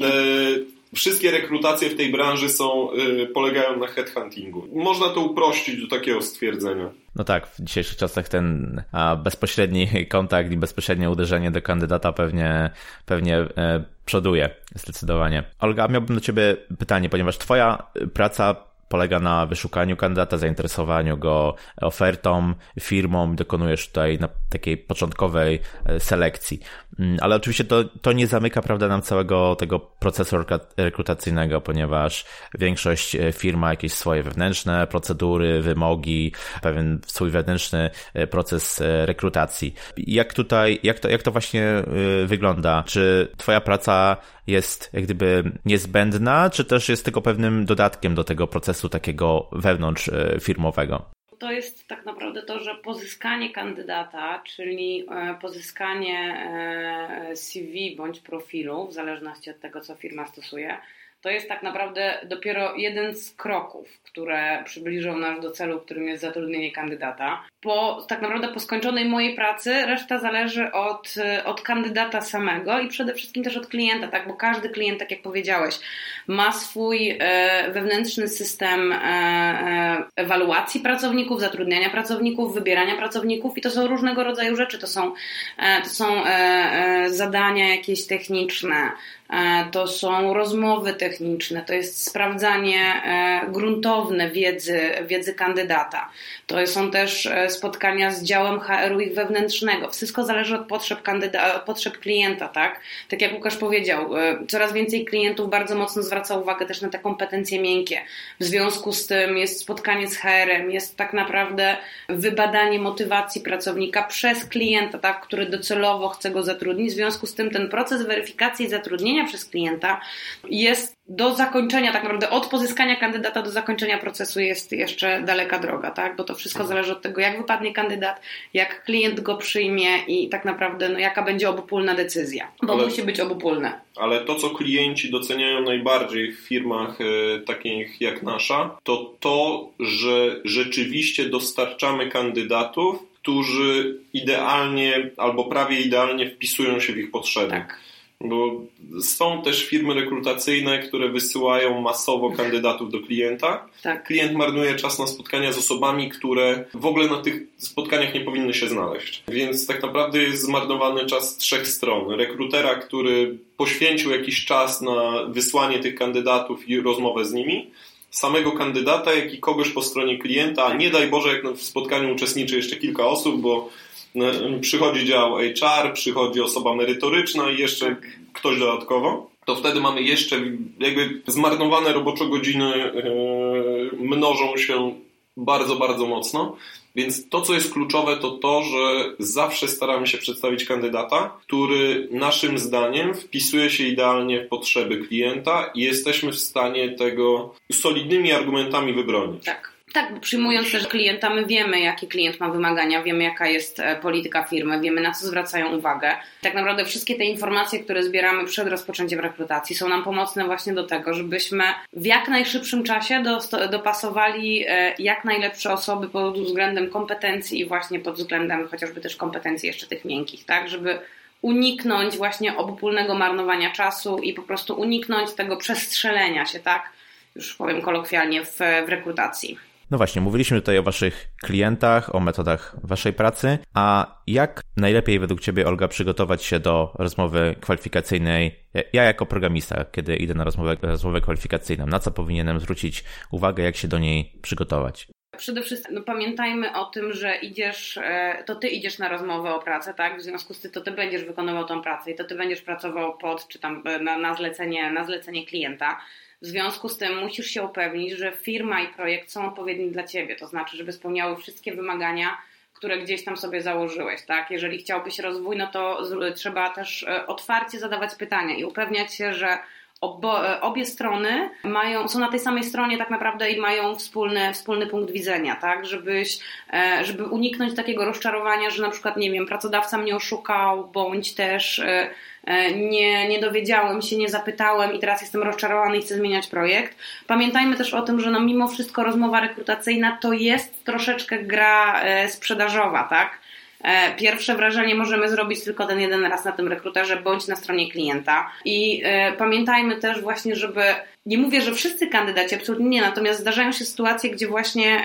e, wszystkie rekrutacje w tej branży są, e, polegają na headhuntingu. Można to uprościć do takiego stwierdzenia. No tak, w dzisiejszych czasach ten a, bezpośredni kontakt i bezpośrednie uderzenie do kandydata pewnie, pewnie e, przoduje zdecydowanie. Olga, miałbym do Ciebie pytanie, ponieważ Twoja praca polega na wyszukaniu kandydata, zainteresowaniu go ofertą, firmą, dokonujesz tutaj takiej początkowej e, selekcji. Mm, ale oczywiście to, to nie zamyka, prawda, nam całego tego procesu rekrutacyjnego, ponieważ większość e, firm ma jakieś swoje wewnętrzne procedury, wymogi, pewien swój wewnętrzny e, proces rekrutacji. Jak tutaj, jak to, jak to właśnie wygląda? Czy twoja praca jest jak gdyby niezbędna, czy też jest tylko pewnym dodatkiem do tego procesu takiego wewnątrz e, firmowego? To jest tak naprawdę to, że pozyskanie kandydata, czyli e, pozyskanie e, CV bądź profilu, w zależności od tego, co firma stosuje, to jest tak naprawdę dopiero jeden z kroków, które przybliżą nas do celu, którym jest zatrudnienie kandydata. Po, tak naprawdę po skończonej mojej pracy reszta zależy od, od kandydata samego i przede wszystkim też od klienta, tak? bo każdy klient, tak jak powiedziałeś, ma swój e, wewnętrzny system e, e, ewaluacji pracowników, zatrudniania pracowników, wybierania pracowników i to są różnego rodzaju rzeczy. To są, to są zadania jakieś techniczne, to są rozmowy techniczne, to jest sprawdzanie e, gruntowne wiedzy, wiedzy kandydata. To są też e, spotkania z działem HR-u ich wewnętrznego. Wszystko zależy od potrzeb, kandyda- potrzeb klienta, tak? Tak jak Łukasz powiedział, coraz więcej klientów bardzo mocno zwraca uwagę też na te kompetencje miękkie. W związku z tym jest spotkanie z HR-em, jest tak naprawdę wybadanie motywacji pracownika przez klienta, tak? który docelowo chce go zatrudnić. W związku z tym ten proces weryfikacji zatrudnienia spełnienia przez klienta jest do zakończenia, tak naprawdę od pozyskania kandydata do zakończenia procesu jest jeszcze daleka droga, tak? Bo to wszystko mhm. zależy od tego, jak wypadnie kandydat, jak klient go przyjmie i tak naprawdę no, jaka będzie obopólna decyzja, bo ale, musi być obopólne. Ale to, co klienci doceniają najbardziej w firmach e, takich jak nasza, to to, że rzeczywiście dostarczamy kandydatów, którzy idealnie albo prawie idealnie wpisują się w ich potrzeby. Tak. Bo są też firmy rekrutacyjne, które wysyłają masowo kandydatów do klienta. Tak. Klient marnuje czas na spotkania z osobami, które w ogóle na tych spotkaniach nie powinny się znaleźć. Więc tak naprawdę jest zmarnowany czas trzech stron. Rekrutera, który poświęcił jakiś czas na wysłanie tych kandydatów i rozmowę z nimi samego kandydata, jak i kogoś po stronie klienta. Nie daj Boże, jak w spotkaniu uczestniczy jeszcze kilka osób, bo przychodzi dział HR, przychodzi osoba merytoryczna i jeszcze tak. ktoś dodatkowo, to wtedy mamy jeszcze jakby zmarnowane roboczo godziny e, mnożą się bardzo, bardzo mocno. Więc to, co jest kluczowe, to to, że zawsze staramy się przedstawić kandydata, który naszym zdaniem wpisuje się idealnie w potrzeby klienta i jesteśmy w stanie tego solidnymi argumentami wybronić. Tak. Tak, przyjmując też klienta, my wiemy, jaki klient ma wymagania, wiemy, jaka jest e, polityka firmy, wiemy, na co zwracają uwagę. Tak naprawdę wszystkie te informacje, które zbieramy przed rozpoczęciem rekrutacji, są nam pomocne właśnie do tego, żebyśmy w jak najszybszym czasie dopasowali e, jak najlepsze osoby pod względem kompetencji i właśnie pod względem chociażby też kompetencji jeszcze tych miękkich, tak, żeby uniknąć właśnie obopólnego marnowania czasu i po prostu uniknąć tego przestrzelenia się, tak, już powiem kolokwialnie, w, w rekrutacji. No właśnie, mówiliśmy tutaj o waszych klientach, o metodach waszej pracy, a jak najlepiej według ciebie, Olga, przygotować się do rozmowy kwalifikacyjnej? Ja jako programista, kiedy idę na rozmowę, rozmowę kwalifikacyjną, na co powinienem zwrócić uwagę, jak się do niej przygotować? Przede wszystkim no, pamiętajmy o tym, że idziesz, e, to ty idziesz na rozmowę o pracę, tak? W związku z tym to ty będziesz wykonywał tą pracę i to ty będziesz pracował pod, czy tam e, na, na, zlecenie, na zlecenie klienta. W związku z tym musisz się upewnić, że firma i projekt są odpowiedni dla ciebie, to znaczy, żeby spełniały wszystkie wymagania, które gdzieś tam sobie założyłeś, tak? Jeżeli chciałbyś rozwój, no to trzeba też e, otwarcie zadawać pytania i upewniać się, że Obo, e, obie strony mają, są na tej samej stronie tak naprawdę i mają wspólny, wspólny punkt widzenia, tak? Żebyś, e, żeby uniknąć takiego rozczarowania, że na przykład, nie wiem, pracodawca mnie oszukał, bądź też nie, nie dowiedziałem się, nie zapytałem i teraz jestem rozczarowany i chcę zmieniać projekt. Pamiętajmy też o tym, że no mimo wszystko rozmowa rekrutacyjna to jest troszeczkę gra e, sprzedażowa, tak? E, pierwsze wrażenie możemy zrobić tylko ten jeden raz na tym rekruterze bądź na stronie klienta. I pamiętajmy też właśnie, żeby. Nie mówię, że wszyscy kandydaci, absolutnie nie, natomiast zdarzają się sytuacje, gdzie właśnie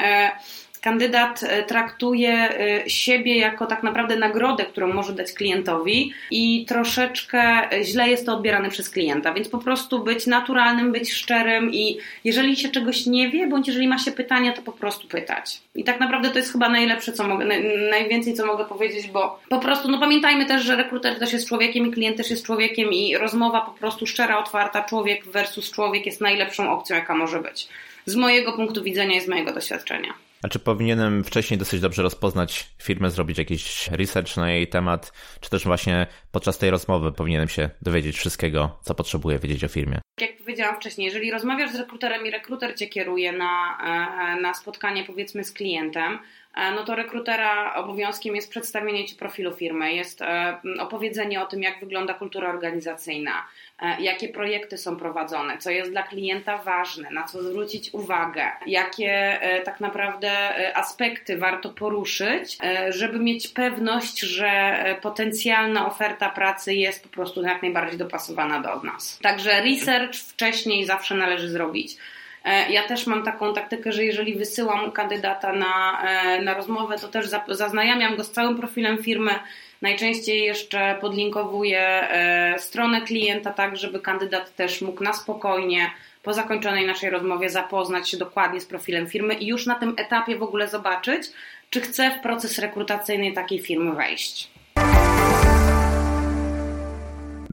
kandydat e, traktuje e, siebie jako tak naprawdę nagrodę, którą może dać klientowi i troszeczkę źle jest to odbierane przez klienta, więc po prostu być naturalnym, być szczerym i jeżeli się czegoś nie wie, bądź jeżeli ma się pytania, to po prostu pytać. I tak naprawdę to jest chyba najlepsze, co mogę, najwięcej co mogę powiedzieć, bo po prostu, no pamiętajmy też, że rekruter też jest człowiekiem i klient też jest człowiekiem i rozmowa po prostu szczera, otwarta, człowiek versus człowiek jest najlepszą opcją, jaka może być. Z mojego punktu widzenia i z mojego doświadczenia. A czy powinienem wcześniej dosyć dobrze rozpoznać firmę, zrobić jakiś research na jej temat, czy też właśnie podczas tej rozmowy powinienem się dowiedzieć wszystkiego, co potrzebuję wiedzieć o firmie? Jak powiedziałam wcześniej, jeżeli rozmawiasz z rekruterem i rekruter cię kieruje na, e, na spotkanie powiedzmy z klientem, no to rekrutera obowiązkiem jest przedstawienie Ci profilu firmy, jest e, opowiedzenie o tym, jak wygląda kultura organizacyjna, e, jakie projekty są prowadzone, co jest dla klienta ważne, na co zwrócić uwagę, jakie tak naprawdę aspekty warto poruszyć, żeby mieć pewność, że potencjalna oferta pracy jest po prostu jak najbardziej dopasowana do nas. Także research wcześniej zawsze należy zrobić. E, ja też mam taką taktykę, że jeżeli wysyłam kandydata na, e, na rozmowę, to też zaznajamiam go z całym profilem firmy. Najczęściej jeszcze podlinkowuję e, stronę klienta, tak żeby kandydat też mógł na spokojnie po zakończonej naszej rozmowie zapoznać się dokładnie z profilem firmy i już na tym etapie w ogóle zobaczyć, czy chce w proces rekrutacyjny takiej firmy wejść.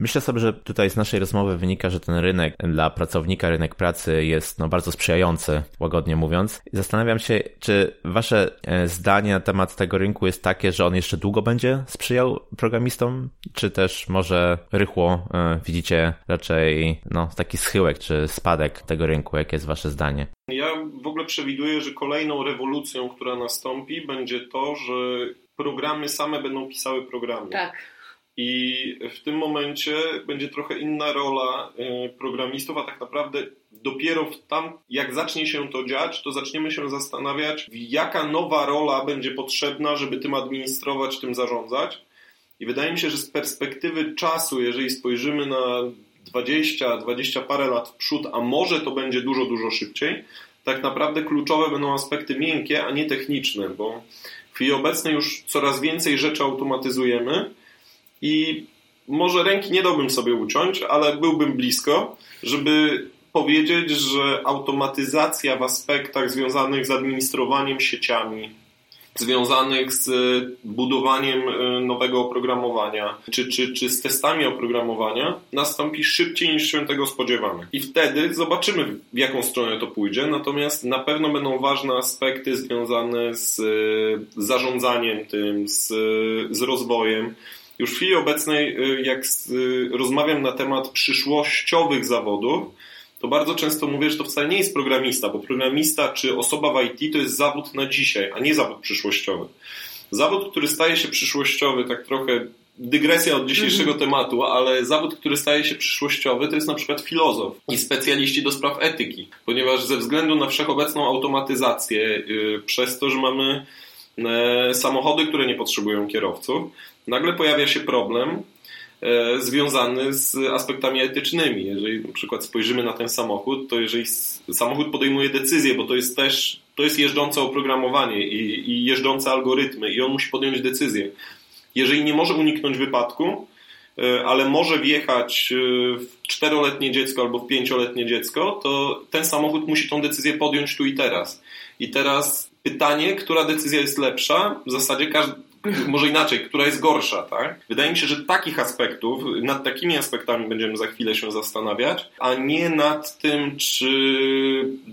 Myślę sobie, że tutaj z naszej rozmowy wynika, że ten rynek dla pracownika, rynek pracy jest no, bardzo sprzyjający, łagodnie mówiąc. Zastanawiam się, czy wasze e, zdanie na temat tego rynku jest takie, że on jeszcze długo będzie sprzyjał programistom, czy też może rychło e, widzicie raczej no, taki schyłek czy spadek tego rynku? Jakie jest wasze zdanie? Ja w ogóle przewiduję, że kolejną rewolucją, która nastąpi, będzie to, że programy same będą pisały programy. Tak. I w tym momencie będzie trochę inna rola e, programistów, a tak naprawdę dopiero tam, jak zacznie się to dziać, to zaczniemy się zastanawiać, jaka nowa rola będzie potrzebna, żeby tym administrować, tym zarządzać. I wydaje mi się, że z perspektywy czasu, jeżeli spojrzymy na 20, 20 parę lat w przód, a może to będzie dużo, dużo szybciej, tak naprawdę kluczowe będą aspekty miękkie, a nie techniczne, bo w chwili obecnej już coraz więcej rzeczy automatyzujemy i może ręki nie dałbym sobie uciąć, ale byłbym blisko, żeby powiedzieć, że automatyzacja w aspektach związanych z administrowaniem sieciami, związanych z budowaniem e, nowego oprogramowania, czy, czy, czy z testami oprogramowania, nastąpi szybciej niż się tego spodziewamy. I wtedy zobaczymy, w jaką stronę to pójdzie, natomiast na pewno będą ważne aspekty związane z e, zarządzaniem tym, z, z rozwojem. Już w chwili obecnej, e, jak rozmawiam na temat przyszłościowych zawodów, to bardzo często mówię, że to wcale nie jest programista, bo programista czy osoba w IT to jest zawód na dzisiaj, a nie zawód przyszłościowy. Zawód, który staje się przyszłościowy, tak trochę dygresja od dzisiejszego mm -hmm. tematu, ale zawód, który staje się przyszłościowy, to jest na przykład filozof i specjaliści do spraw etyki, ponieważ ze względu na wszechobecną automatyzację, yy, przez to, że mamy yy, samochody, które nie potrzebują kierowców, nagle pojawia się problem, E, związany z aspektami etycznymi. Jeżeli na przykład spojrzymy na ten samochód, to jeżeli samochód podejmuje decyzję, bo to jest też to jest jeżdżące oprogramowanie i, i jeżdżące algorytmy i on musi podjąć decyzję. Jeżeli nie może uniknąć wypadku, e, ale może wjechać e, w czteroletnie dziecko albo w pięcioletnie dziecko, to ten samochód musi tą decyzję podjąć tu i teraz. I teraz pytanie, która decyzja jest lepsza, w zasadzie każdy, może inaczej, która jest gorsza, tak? Wydaje mi się, że takich aspektów, nad takimi aspektami będziemy za chwilę się zastanawiać, a nie nad tym, czy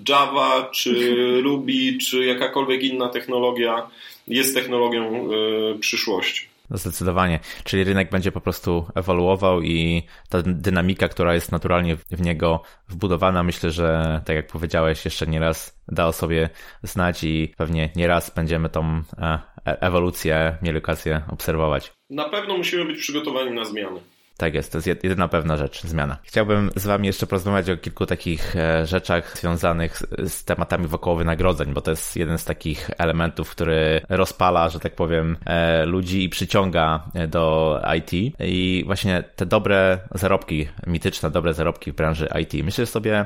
Java, czy Ruby, czy jakakolwiek inna technologia jest technologią y, przyszłości. No zdecydowanie. Czyli rynek będzie po prostu ewoluował i ta dynamika, która jest naturalnie w niego wbudowana, myślę, że tak jak powiedziałeś, jeszcze nie raz da o sobie znać i pewnie nie raz będziemy tą e, ewolucję mieli okazję obserwować. Na pewno musimy być przygotowani na zmiany. Tak jest, to jest jedyna pewna rzecz, zmiana. Chciałbym z Wami jeszcze porozmawiać o kilku takich e, rzeczach związanych z tematami wokoło wynagrodzeń, bo to jest jeden z takich elementów, który rozpala, że tak powiem, e, ludzi i przyciąga e, do IT. I właśnie te dobre zarobki, mityczne dobre zarobki w branży IT. Myślę sobie, E,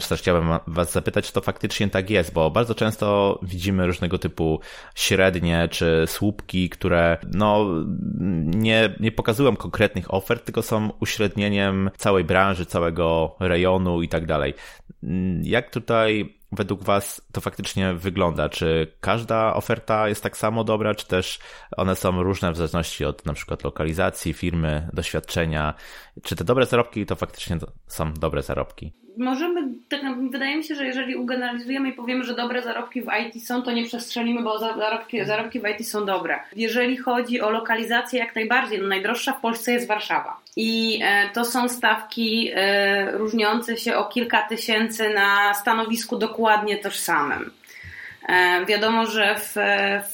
czy też chciałbym Was zapytać, czy to faktycznie tak jest, bo bardzo często widzimy różnego typu średnie czy słupki, które no, nie, nie pokazują konkretnych ofert, tylko są uśrednieniem całej branży, całego rejonu i tak dalej. Jak tutaj według Was to faktycznie wygląda? Czy każda oferta jest tak samo dobra, czy też one są różne w zależności od na przykład lokalizacji, firmy, doświadczenia? Czy te dobre zarobki to faktycznie są dobre zarobki? Możemy, tak wydaje mi się, że jeżeli ugeneralizujemy i powiemy, że dobre zarobki w IT są, to nie przestrzelimy, bo zarobki, zarobki w IT są dobre. Jeżeli chodzi o lokalizację, jak najbardziej, no najdroższa w Polsce jest Warszawa. I e, to są stawki e, różniące się o kilka tysięcy na stanowisku dokładnie tożsamym. E, wiadomo, że w,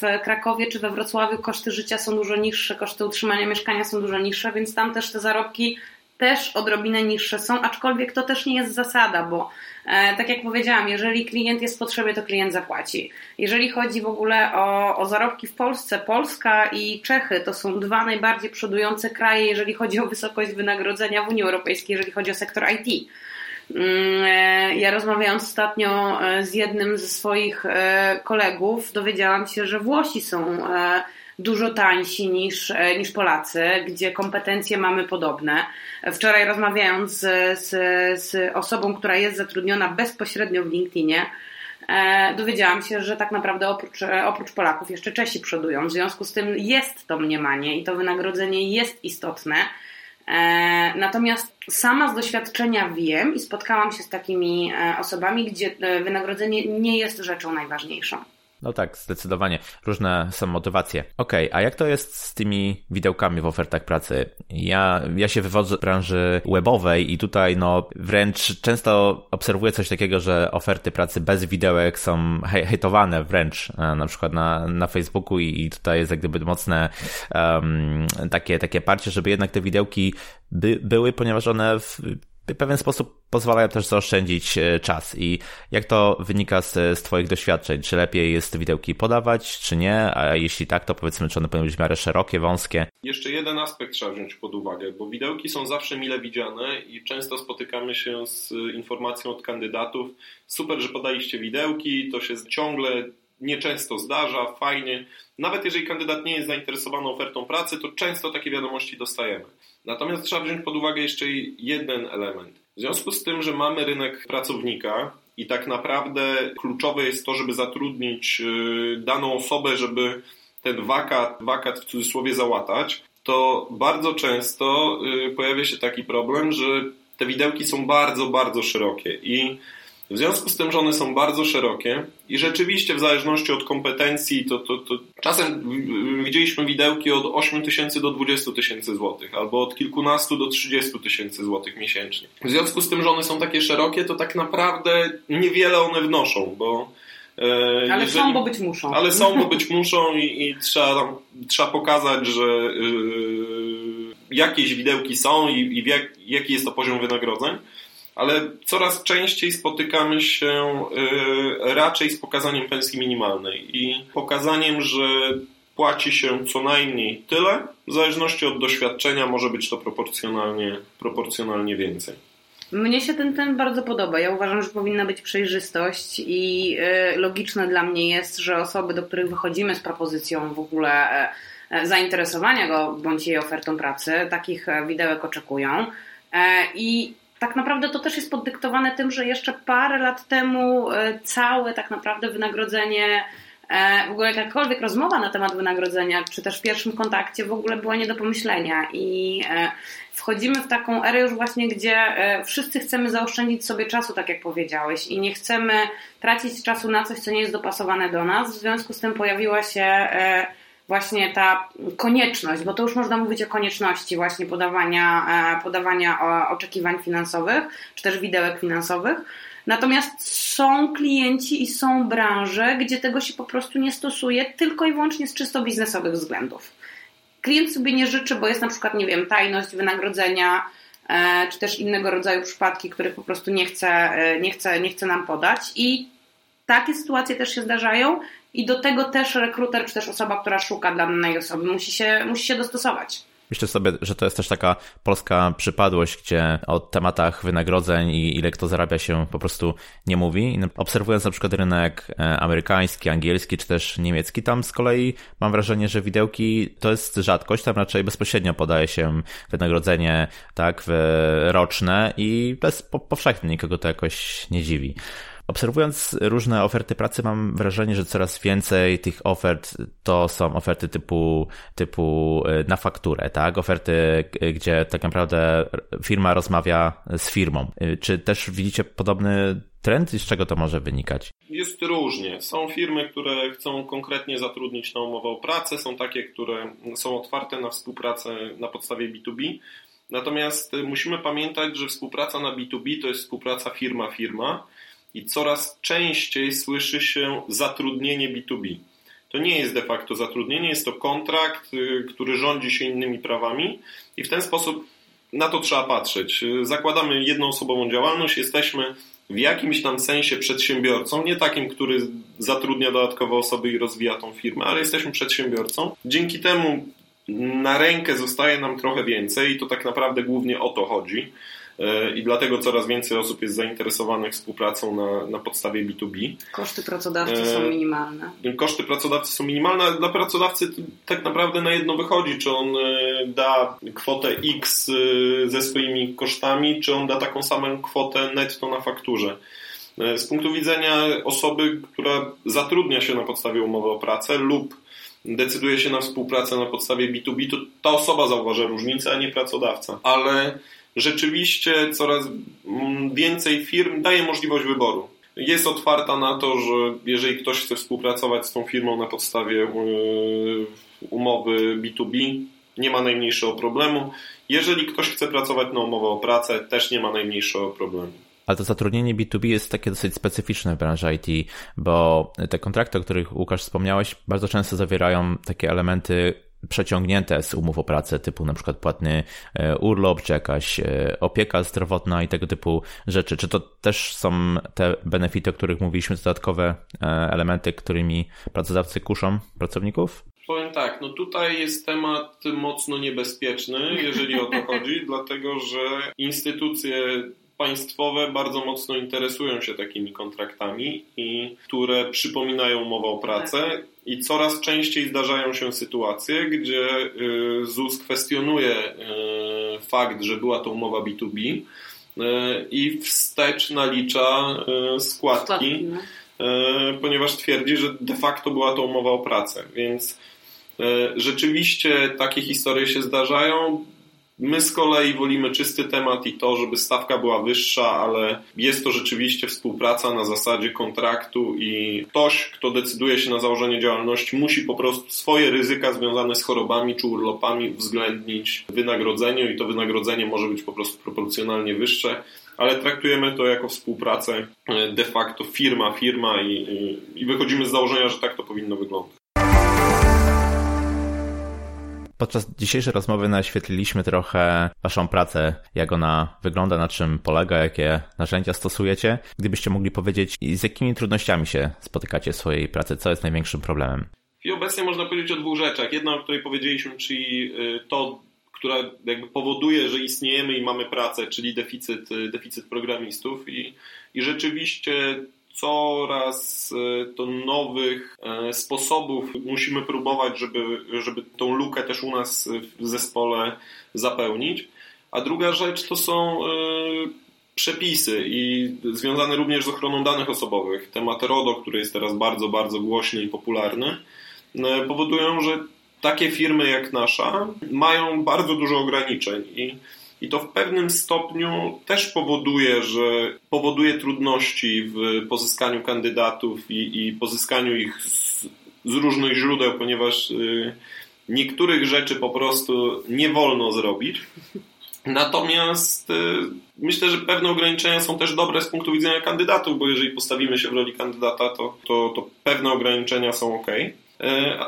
w Krakowie czy we Wrocławiu koszty życia są dużo niższe, koszty utrzymania mieszkania są dużo niższe, więc tam też te zarobki też odrobinę niższe są, aczkolwiek to też nie jest zasada, bo e, tak jak powiedziałam, jeżeli klient jest w potrzebie, to klient zapłaci. Jeżeli chodzi w ogóle o, o zarobki w Polsce, Polska i Czechy to są dwa najbardziej przodujące kraje, jeżeli chodzi o wysokość wynagrodzenia w Unii Europejskiej, jeżeli chodzi o sektor IT. Mm, e, ja rozmawiając ostatnio e, z jednym ze swoich e, kolegów, dowiedziałam się, że Włosi są dużo tańsi niż, e, niż Polacy, gdzie kompetencje mamy podobne. Wczoraj rozmawiając z, z, z osobą, która jest zatrudniona bezpośrednio w LinkedInie, e, dowiedziałam się, że tak naprawdę oprócz, e, oprócz Polaków jeszcze Czesi przodują. W związku z tym jest to mniemanie i to wynagrodzenie jest istotne. Natomiast sama z doświadczenia wiem i spotkałam się z takimi osobami, gdzie wynagrodzenie nie jest rzeczą najważniejszą. No tak, zdecydowanie. Różne są motywacje. Okej, okay, a jak to jest z tymi widełkami w ofertach pracy? Ja, ja się wywodzę z branży webowej i tutaj no wręcz często obserwuję coś takiego, że oferty pracy bez widełek są hejtowane wręcz, e, na przykład na, na Facebooku i, i tutaj jest jak gdyby mocne um, takie, takie parcie, żeby jednak te widełki by, były, ponieważ one w w pewien sposób pozwalają też zaoszczędzić e, czas. I jak to wynika z, z Twoich doświadczeń? Czy lepiej jest widełki podawać, czy nie? A jeśli tak, to powiedzmy, czy one powinny być w miarę szerokie, wąskie? Jeszcze jeden aspekt trzeba wziąć pod uwagę, bo widełki są zawsze mile widziane i często spotykamy się z informacją od kandydatów super, że podaliście widełki, to się ciągle nieczęsto zdarza, fajnie. Nawet jeżeli kandydat nie jest zainteresowany ofertą pracy, to często takie wiadomości dostajemy. Natomiast trzeba wziąć pod uwagę jeszcze jeden element. W związku z tym, że mamy rynek pracownika i tak naprawdę kluczowe jest to, żeby zatrudnić y, daną osobę, żeby ten wakat, wakat w cudzysłowie załatać, to bardzo często y, pojawia się taki problem, że te widełki są bardzo, bardzo szerokie i w związku z tym, że one są bardzo szerokie i rzeczywiście w zależności od kompetencji, to, to, to czasem widzieliśmy widełki od 8 tysięcy do 20 tysięcy złotych, albo od kilkunastu do 30 tysięcy złotych miesięcznie. W związku z tym, że one są takie szerokie, to tak naprawdę niewiele one wnoszą, bo e, ale jeżeli, są, bo być muszą. Ale są, bo być muszą i, i trzeba, trzeba pokazać, że yy, jakieś widełki są i, i jak, jaki jest to poziom wynagrodzeń ale coraz częściej spotykamy się y, raczej z pokazaniem pensji minimalnej i pokazaniem, że płaci się co najmniej tyle, w zależności od doświadczenia może być to proporcjonalnie, proporcjonalnie więcej. Mnie się ten ten bardzo podoba. Ja uważam, że powinna być przejrzystość i y, logiczne dla mnie jest, że osoby, do których wychodzimy z propozycją w ogóle y, zainteresowania go bądź jej ofertą pracy, takich widełek oczekują. I tak naprawdę to też jest poddyktowane tym, że jeszcze parę lat temu e, całe tak naprawdę wynagrodzenie, e, w ogóle jakakolwiek rozmowa na temat wynagrodzenia, czy też w pierwszym kontakcie w ogóle była nie do pomyślenia. I e, wchodzimy w taką erę już właśnie, gdzie wszyscy chcemy zaoszczędzić sobie czasu, tak jak powiedziałeś i nie chcemy tracić czasu na coś, co nie jest dopasowane do nas, w związku z tym pojawiła się właśnie ta konieczność, bo to już można mówić o konieczności właśnie podawania, e, podawania oczekiwań finansowych, czy też widełek finansowych. Natomiast są klienci i są branże, gdzie tego się po prostu nie stosuje tylko i wyłącznie z czysto biznesowych względów. Klient sobie nie życzy, bo jest na przykład, nie wiem, tajność wynagrodzenia, e, czy też innego rodzaju przypadki, których po prostu nie chce, e, nie chce, nie chce nam podać. I takie sytuacje też się zdarzają i do tego też rekruter, czy też osoba, która szuka dla danej osoby, musi się, musi się dostosować. Myślę sobie, że to jest też taka polska przypadłość, gdzie o tematach wynagrodzeń i ile kto zarabia się po prostu nie mówi. Obserwując na przykład rynek e, amerykański, angielski czy też niemiecki, tam z kolei mam wrażenie, że widełki to jest rzadkość, tam raczej bezpośrednio podaje się wynagrodzenie tak roczne i to jest powszechne, nikogo to jakoś nie dziwi. Obserwując różne oferty pracy, mam wrażenie, że coraz więcej tych ofert to są oferty typu, typu e, na fakturę, tak? Oferty, gdzie tak naprawdę firma rozmawia z firmą. E, czy też widzicie podobny trend i z czego to może wynikać? Jest różnie. Są firmy, które chcą konkretnie zatrudnić na umowę o pracę, są takie, które są otwarte na współpracę na podstawie B2B. Natomiast musimy pamiętać, że współpraca na B2B to jest współpraca firma-firma i coraz częściej słyszy się zatrudnienie B2B. To nie jest de facto zatrudnienie, jest to kontrakt, y, który rządzi się innymi prawami i w ten sposób na to trzeba patrzeć. Zakładamy jednoosobową działalność, jesteśmy w jakimś tam sensie przedsiębiorcą, nie takim, który zatrudnia dodatkowe osoby i rozwija tą firmę, ale jesteśmy przedsiębiorcą. Dzięki temu na rękę zostaje nam trochę więcej i to tak naprawdę głównie o to chodzi. E, i dlatego coraz więcej osób jest zainteresowanych współpracą na, na podstawie B2B. Koszty pracodawcy są e, minimalne. Koszty pracodawcy są minimalne, dla pracodawcy tak naprawdę na jedno wychodzi, czy on e, da kwotę X ze swoimi kosztami, czy on da taką samą kwotę netto na fakturze. Z punktu widzenia osoby, która zatrudnia się na podstawie umowy o pracę lub decyduje się na współpracę na podstawie B2B, to ta osoba zauważa różnicę, a nie pracodawca. Ale rzeczywiście coraz mm, więcej firm daje możliwość wyboru. Jest otwarta na to, że jeżeli ktoś chce współpracować z tą firmą na podstawie e, umowy B2B, nie ma najmniejszego problemu. Jeżeli ktoś chce pracować na umowę o pracę, też nie ma najmniejszego problemu. Ale to zatrudnienie B2B jest takie dosyć specyficzne w branży IT, bo te kontrakty, o których Łukasz wspomniałeś, bardzo często zawierają takie elementy przeciągnięte z umów o pracę, typu na przykład płatny e, urlop, czy jakaś e, opieka zdrowotna i tego typu rzeczy. Czy to też są te benefity, o których mówiliśmy, dodatkowe e, elementy, którymi pracodawcy kuszą pracowników? Powiem tak, no tutaj jest temat mocno niebezpieczny, jeżeli o to chodzi, dlatego że instytucje państwowe bardzo mocno interesują się takimi kontraktami, i, które przypominają umowę o pracę tak. i coraz częściej zdarzają się sytuacje, gdzie y, ZUS kwestionuje y, fakt, że była to umowa B2B y, i wstecz nalicza składki, no. ponieważ twierdzi, że de facto była to umowa o pracę, więc Rzeczywiście takie historie się zdarzają. My z kolei wolimy czysty temat i to, żeby stawka była wyższa, ale jest to rzeczywiście współpraca na zasadzie kontraktu i ktoś, kto decyduje się na założenie działalności, musi po prostu swoje ryzyka związane z chorobami czy urlopami uwzględnić w wynagrodzeniu i to wynagrodzenie może być po prostu proporcjonalnie wyższe ale traktujemy to jako współpracę de facto firma, firma i, i wychodzimy z założenia, że tak to powinno wyglądać. Podczas dzisiejszej rozmowy naświetliliśmy trochę Waszą pracę, jak ona wygląda, na czym polega, jakie narzędzia stosujecie. Gdybyście mogli powiedzieć, z jakimi trudnościami się spotykacie w swojej pracy, co jest największym problemem? I obecnie można powiedzieć o dwóch rzeczach. Jedna, o której powiedzieliśmy, czyli y, to, która jakby powoduje, że istniejemy i mamy pracę, czyli deficyt, y, deficyt programistów i, i rzeczywiście coraz e, to nowych e, sposobów musimy próbować, żeby, żeby tą lukę też u nas w zespole zapełnić. A druga rzecz to są e, przepisy i związane również z ochroną danych osobowych. Temat RODO, który jest teraz bardzo, bardzo głośny i popularny, powodują, że takie firmy jak nasza mają bardzo dużo ograniczeń i i to w pewnym stopniu też powoduje, że powoduje trudności w pozyskaniu kandydatów i, i pozyskaniu ich z, z, różnych źródeł, ponieważ y, niektórych rzeczy po prostu nie wolno zrobić. Natomiast y, myślę, że pewne ograniczenia są też dobre z punktu widzenia kandydatów, bo jeżeli postawimy się w roli kandydata, to, to, to pewne ograniczenia są ok.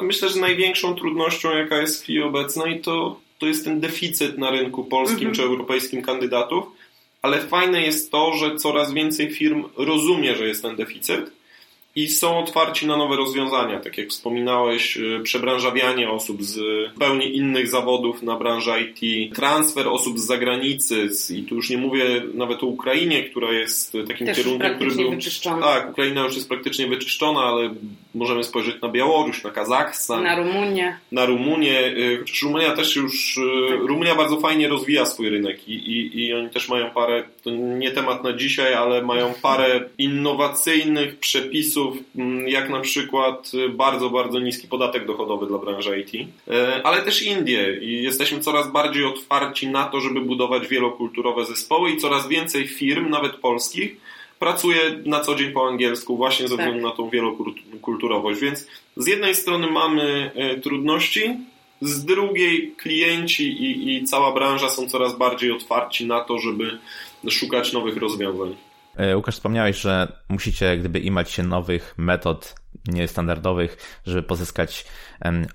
Myślę, że największą trudnością, jaka jest w chwili obecnej, to to jest ten deficyt na rynku polskim mhm. czy europejskim kandydatów, ale fajne jest to, że coraz więcej firm rozumie, że jest ten deficyt i są otwarci na nowe rozwiązania. Tak jak wspominałeś, y, przebranżawianie osób z zupełnie innych zawodów na branżę IT, transfer osób z zagranicy, i tu już nie mówię nawet o Ukrainie, która jest takim Też kierunkiem, który był. Wyczyszczona. Tak, Ukraina już jest praktycznie wyczyszczona, ale możemy spojrzeć na Białoruś, na Kazachstan, na Rumunię. Na Rumunię, y, chociaż Rumunia też już, y, tak. Rumunia bardzo fajnie rozwija swój rynek i, i, i oni też mają parę, to nie temat na dzisiaj, ale mają parę innowacyjnych przepisów, Mm, jak na przykład bardzo, bardzo niski podatek dochodowy dla branży IT, e, ale też Indie i jesteśmy coraz bardziej otwarci na to, żeby budować wielokulturowe zespoły i coraz więcej firm, nawet polskich, pracuje na co dzień po angielsku właśnie ze względu tak. na tą wielokulturowość, więc z jednej strony mamy e, trudności, z drugiej klienci i, i cała branża są coraz bardziej otwarci na to, żeby szukać nowych rozwiązań. E, Łukasz, wspomniałeś, że musicie gdyby imać się nowych metod niestandardowych, żeby pozyskać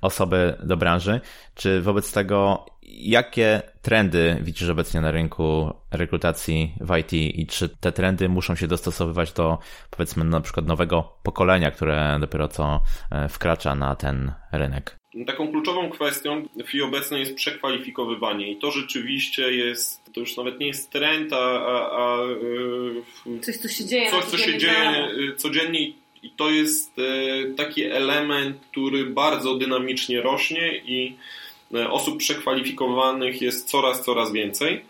osoby do branży. Czy wobec tego jakie trendy widzisz obecnie na rynku rekrutacji w IT i czy te trendy muszą się dostosowywać do powiedzmy na przykład nowego pokolenia, które dopiero co e, wkracza na ten rynek? Taką kluczową kwestią w chwili obecnej jest przekwalifikowywanie i to rzeczywiście jest, to już nawet nie jest trend, a, a, a e, coś, co się dzieje, coś, co się dzieje e, codziennie i to jest taki element, który bardzo dynamicznie rośnie i osób przekwalifikowanych jest coraz, coraz więcej.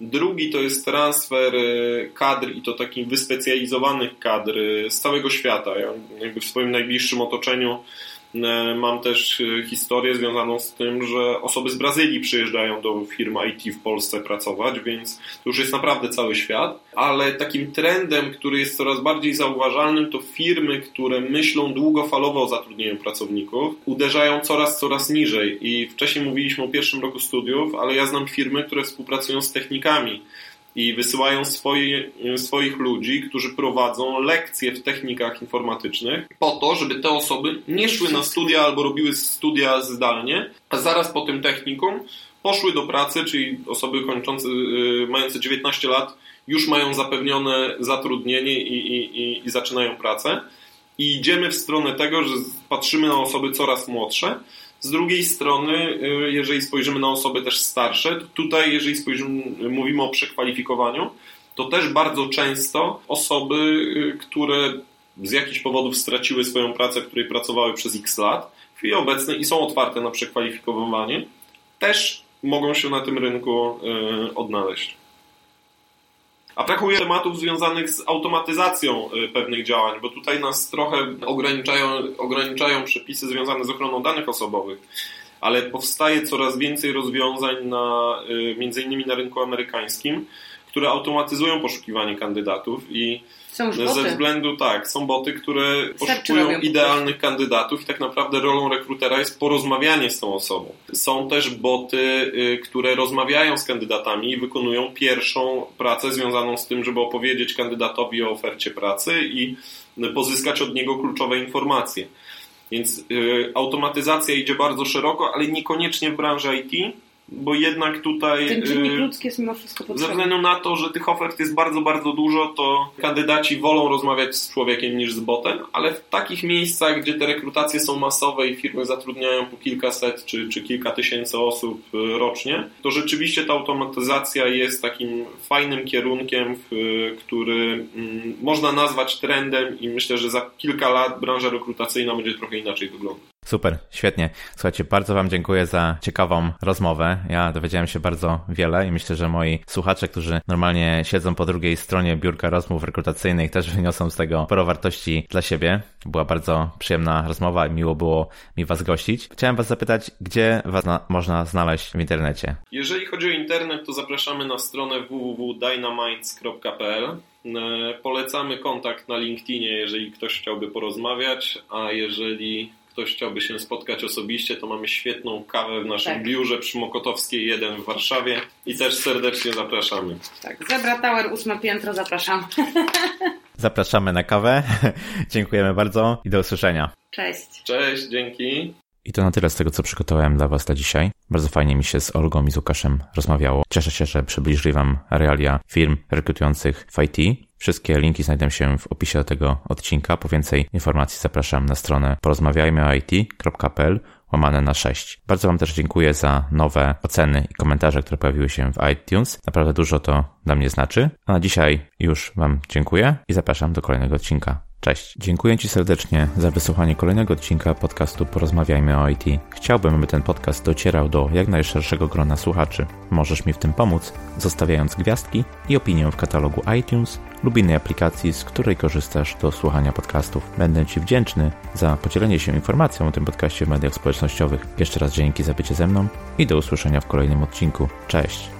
Drugi to jest transfer kadr i to takich wyspecjalizowanych kadr z całego świata. Ja jakby w swoim najbliższym otoczeniu E, mam też e, historię związaną z tym, że osoby z Brazylii przyjeżdżają do firm IT w Polsce pracować, więc to już jest naprawdę cały świat. Ale takim trendem, który jest coraz bardziej zauważalnym, to firmy, które myślą długofalowo o zatrudnieniu pracowników, uderzają coraz, coraz niżej. I wcześniej mówiliśmy o pierwszym roku studiów, ale ja znam firmy, które współpracują z technikami i wysyłają swoje, swoich ludzi, którzy prowadzą lekcje w technikach informatycznych, po to, żeby te osoby nie szły na studia albo robiły studia zdalnie, a zaraz po tym technikum poszły do pracy, czyli osoby kończące, y, mające 19 lat już mają zapewnione zatrudnienie i, i, i, i zaczynają pracę. I idziemy w stronę tego, że patrzymy na osoby coraz młodsze, z drugiej strony, y, jeżeli spojrzymy na osoby też starsze, tutaj, jeżeli spojrzymy, mówimy o przekwalifikowaniu, to też bardzo często osoby, y, które z jakichś powodów straciły swoją pracę, w której pracowały przez x lat, w chwili obecnej i są otwarte na przekwalifikowanie, też mogą się na tym rynku y, odnaleźć. A brakuje tematów związanych z automatyzacją y, pewnych działań, bo tutaj nas trochę ograniczają, ograniczają przepisy związane z ochroną danych osobowych ale powstaje coraz więcej rozwiązań na, y, między innymi na rynku amerykańskim, które automatyzują poszukiwanie kandydatów i są ze boty. względu, tak, są boty, które poszukują idealnych kandydatów i tak naprawdę rolą rekrutera jest porozmawianie z tą osobą. Są też boty, y, które rozmawiają z kandydatami i wykonują pierwszą pracę związaną z tym, żeby opowiedzieć kandydatowi o ofercie pracy i pozyskać od niego kluczowe informacje. Więc y, automatyzacja idzie bardzo szeroko, ale niekoniecznie w branży IT bo jednak tutaj... Ten czynnik y, ludzki jest mimo wszystko potrzebny. Ze względu na to, że tych ofert jest bardzo, bardzo dużo, to kandydaci wolą rozmawiać z człowiekiem niż z botem, ale w takich miejscach, gdzie te rekrutacje są masowe i firmy zatrudniają po kilkaset czy, czy kilka tysięcy osób y, rocznie, to rzeczywiście ta automatyzacja jest takim fajnym kierunkiem, który mm, można nazwać trendem i myślę, że za kilka lat branża rekrutacyjna będzie trochę inaczej wyglądać. Super, świetnie. Słuchajcie, bardzo Wam dziękuję za ciekawą rozmowę. Ja dowiedziałem się bardzo wiele i myślę, że moi słuchacze, którzy normalnie siedzą po drugiej stronie biurka rozmów rekrutacyjnych, też wyniosą z tego sporo wartości dla siebie. Była bardzo przyjemna rozmowa i miło było mi Was gościć. Chciałem Was zapytać, gdzie Was na można znaleźć w internecie? Jeżeli chodzi o internet, to zapraszamy na stronę www.dynamites.pl. E, polecamy kontakt na LinkedInie, jeżeli ktoś chciałby porozmawiać, a jeżeli ktoś chciałby się spotkać osobiście, to mamy świetną kawę w naszym tak. biurze przy Mokotowskiej 1 w Warszawie i też serdecznie zapraszamy. Tak, Zebra Tower, ósme piętro, zapraszam. Zapraszamy na kawę. Dziękujemy bardzo i do usłyszenia. Cześć. Cześć, dzięki. I to na tyle z tego, co przygotowałem dla Was na dzisiaj. Bardzo fajnie mi się z Olgą i z Łukaszem rozmawiało. Cieszę się, że przybliżyli Wam realia firm rekrutujących w IT. Wszystkie linki znajdą się w opisie tego odcinka. Po więcej informacji zapraszam na stronę porozmawiajmyoit.pl łamane na 6. Bardzo Wam też dziękuję za nowe oceny i komentarze, które pojawiły się w iTunes. Naprawdę dużo to dla mnie znaczy. A na dzisiaj już Wam dziękuję i zapraszam do kolejnego odcinka. Cześć. Dziękuję Ci serdecznie za wysłuchanie kolejnego odcinka podcastu Porozmawiajmy o IT. Chciałbym, aby ten podcast docierał do jak najszerszego grona słuchaczy. Możesz mi w tym pomóc, zostawiając gwiazdki i opinię w katalogu iTunes lub innej aplikacji, z której korzystasz do słuchania podcastów. Będę Ci wdzięczny za podzielenie się informacją o tym podcaście w mediach społecznościowych. Jeszcze raz dzięki za bycie ze mną i do usłyszenia w kolejnym odcinku. Cześć!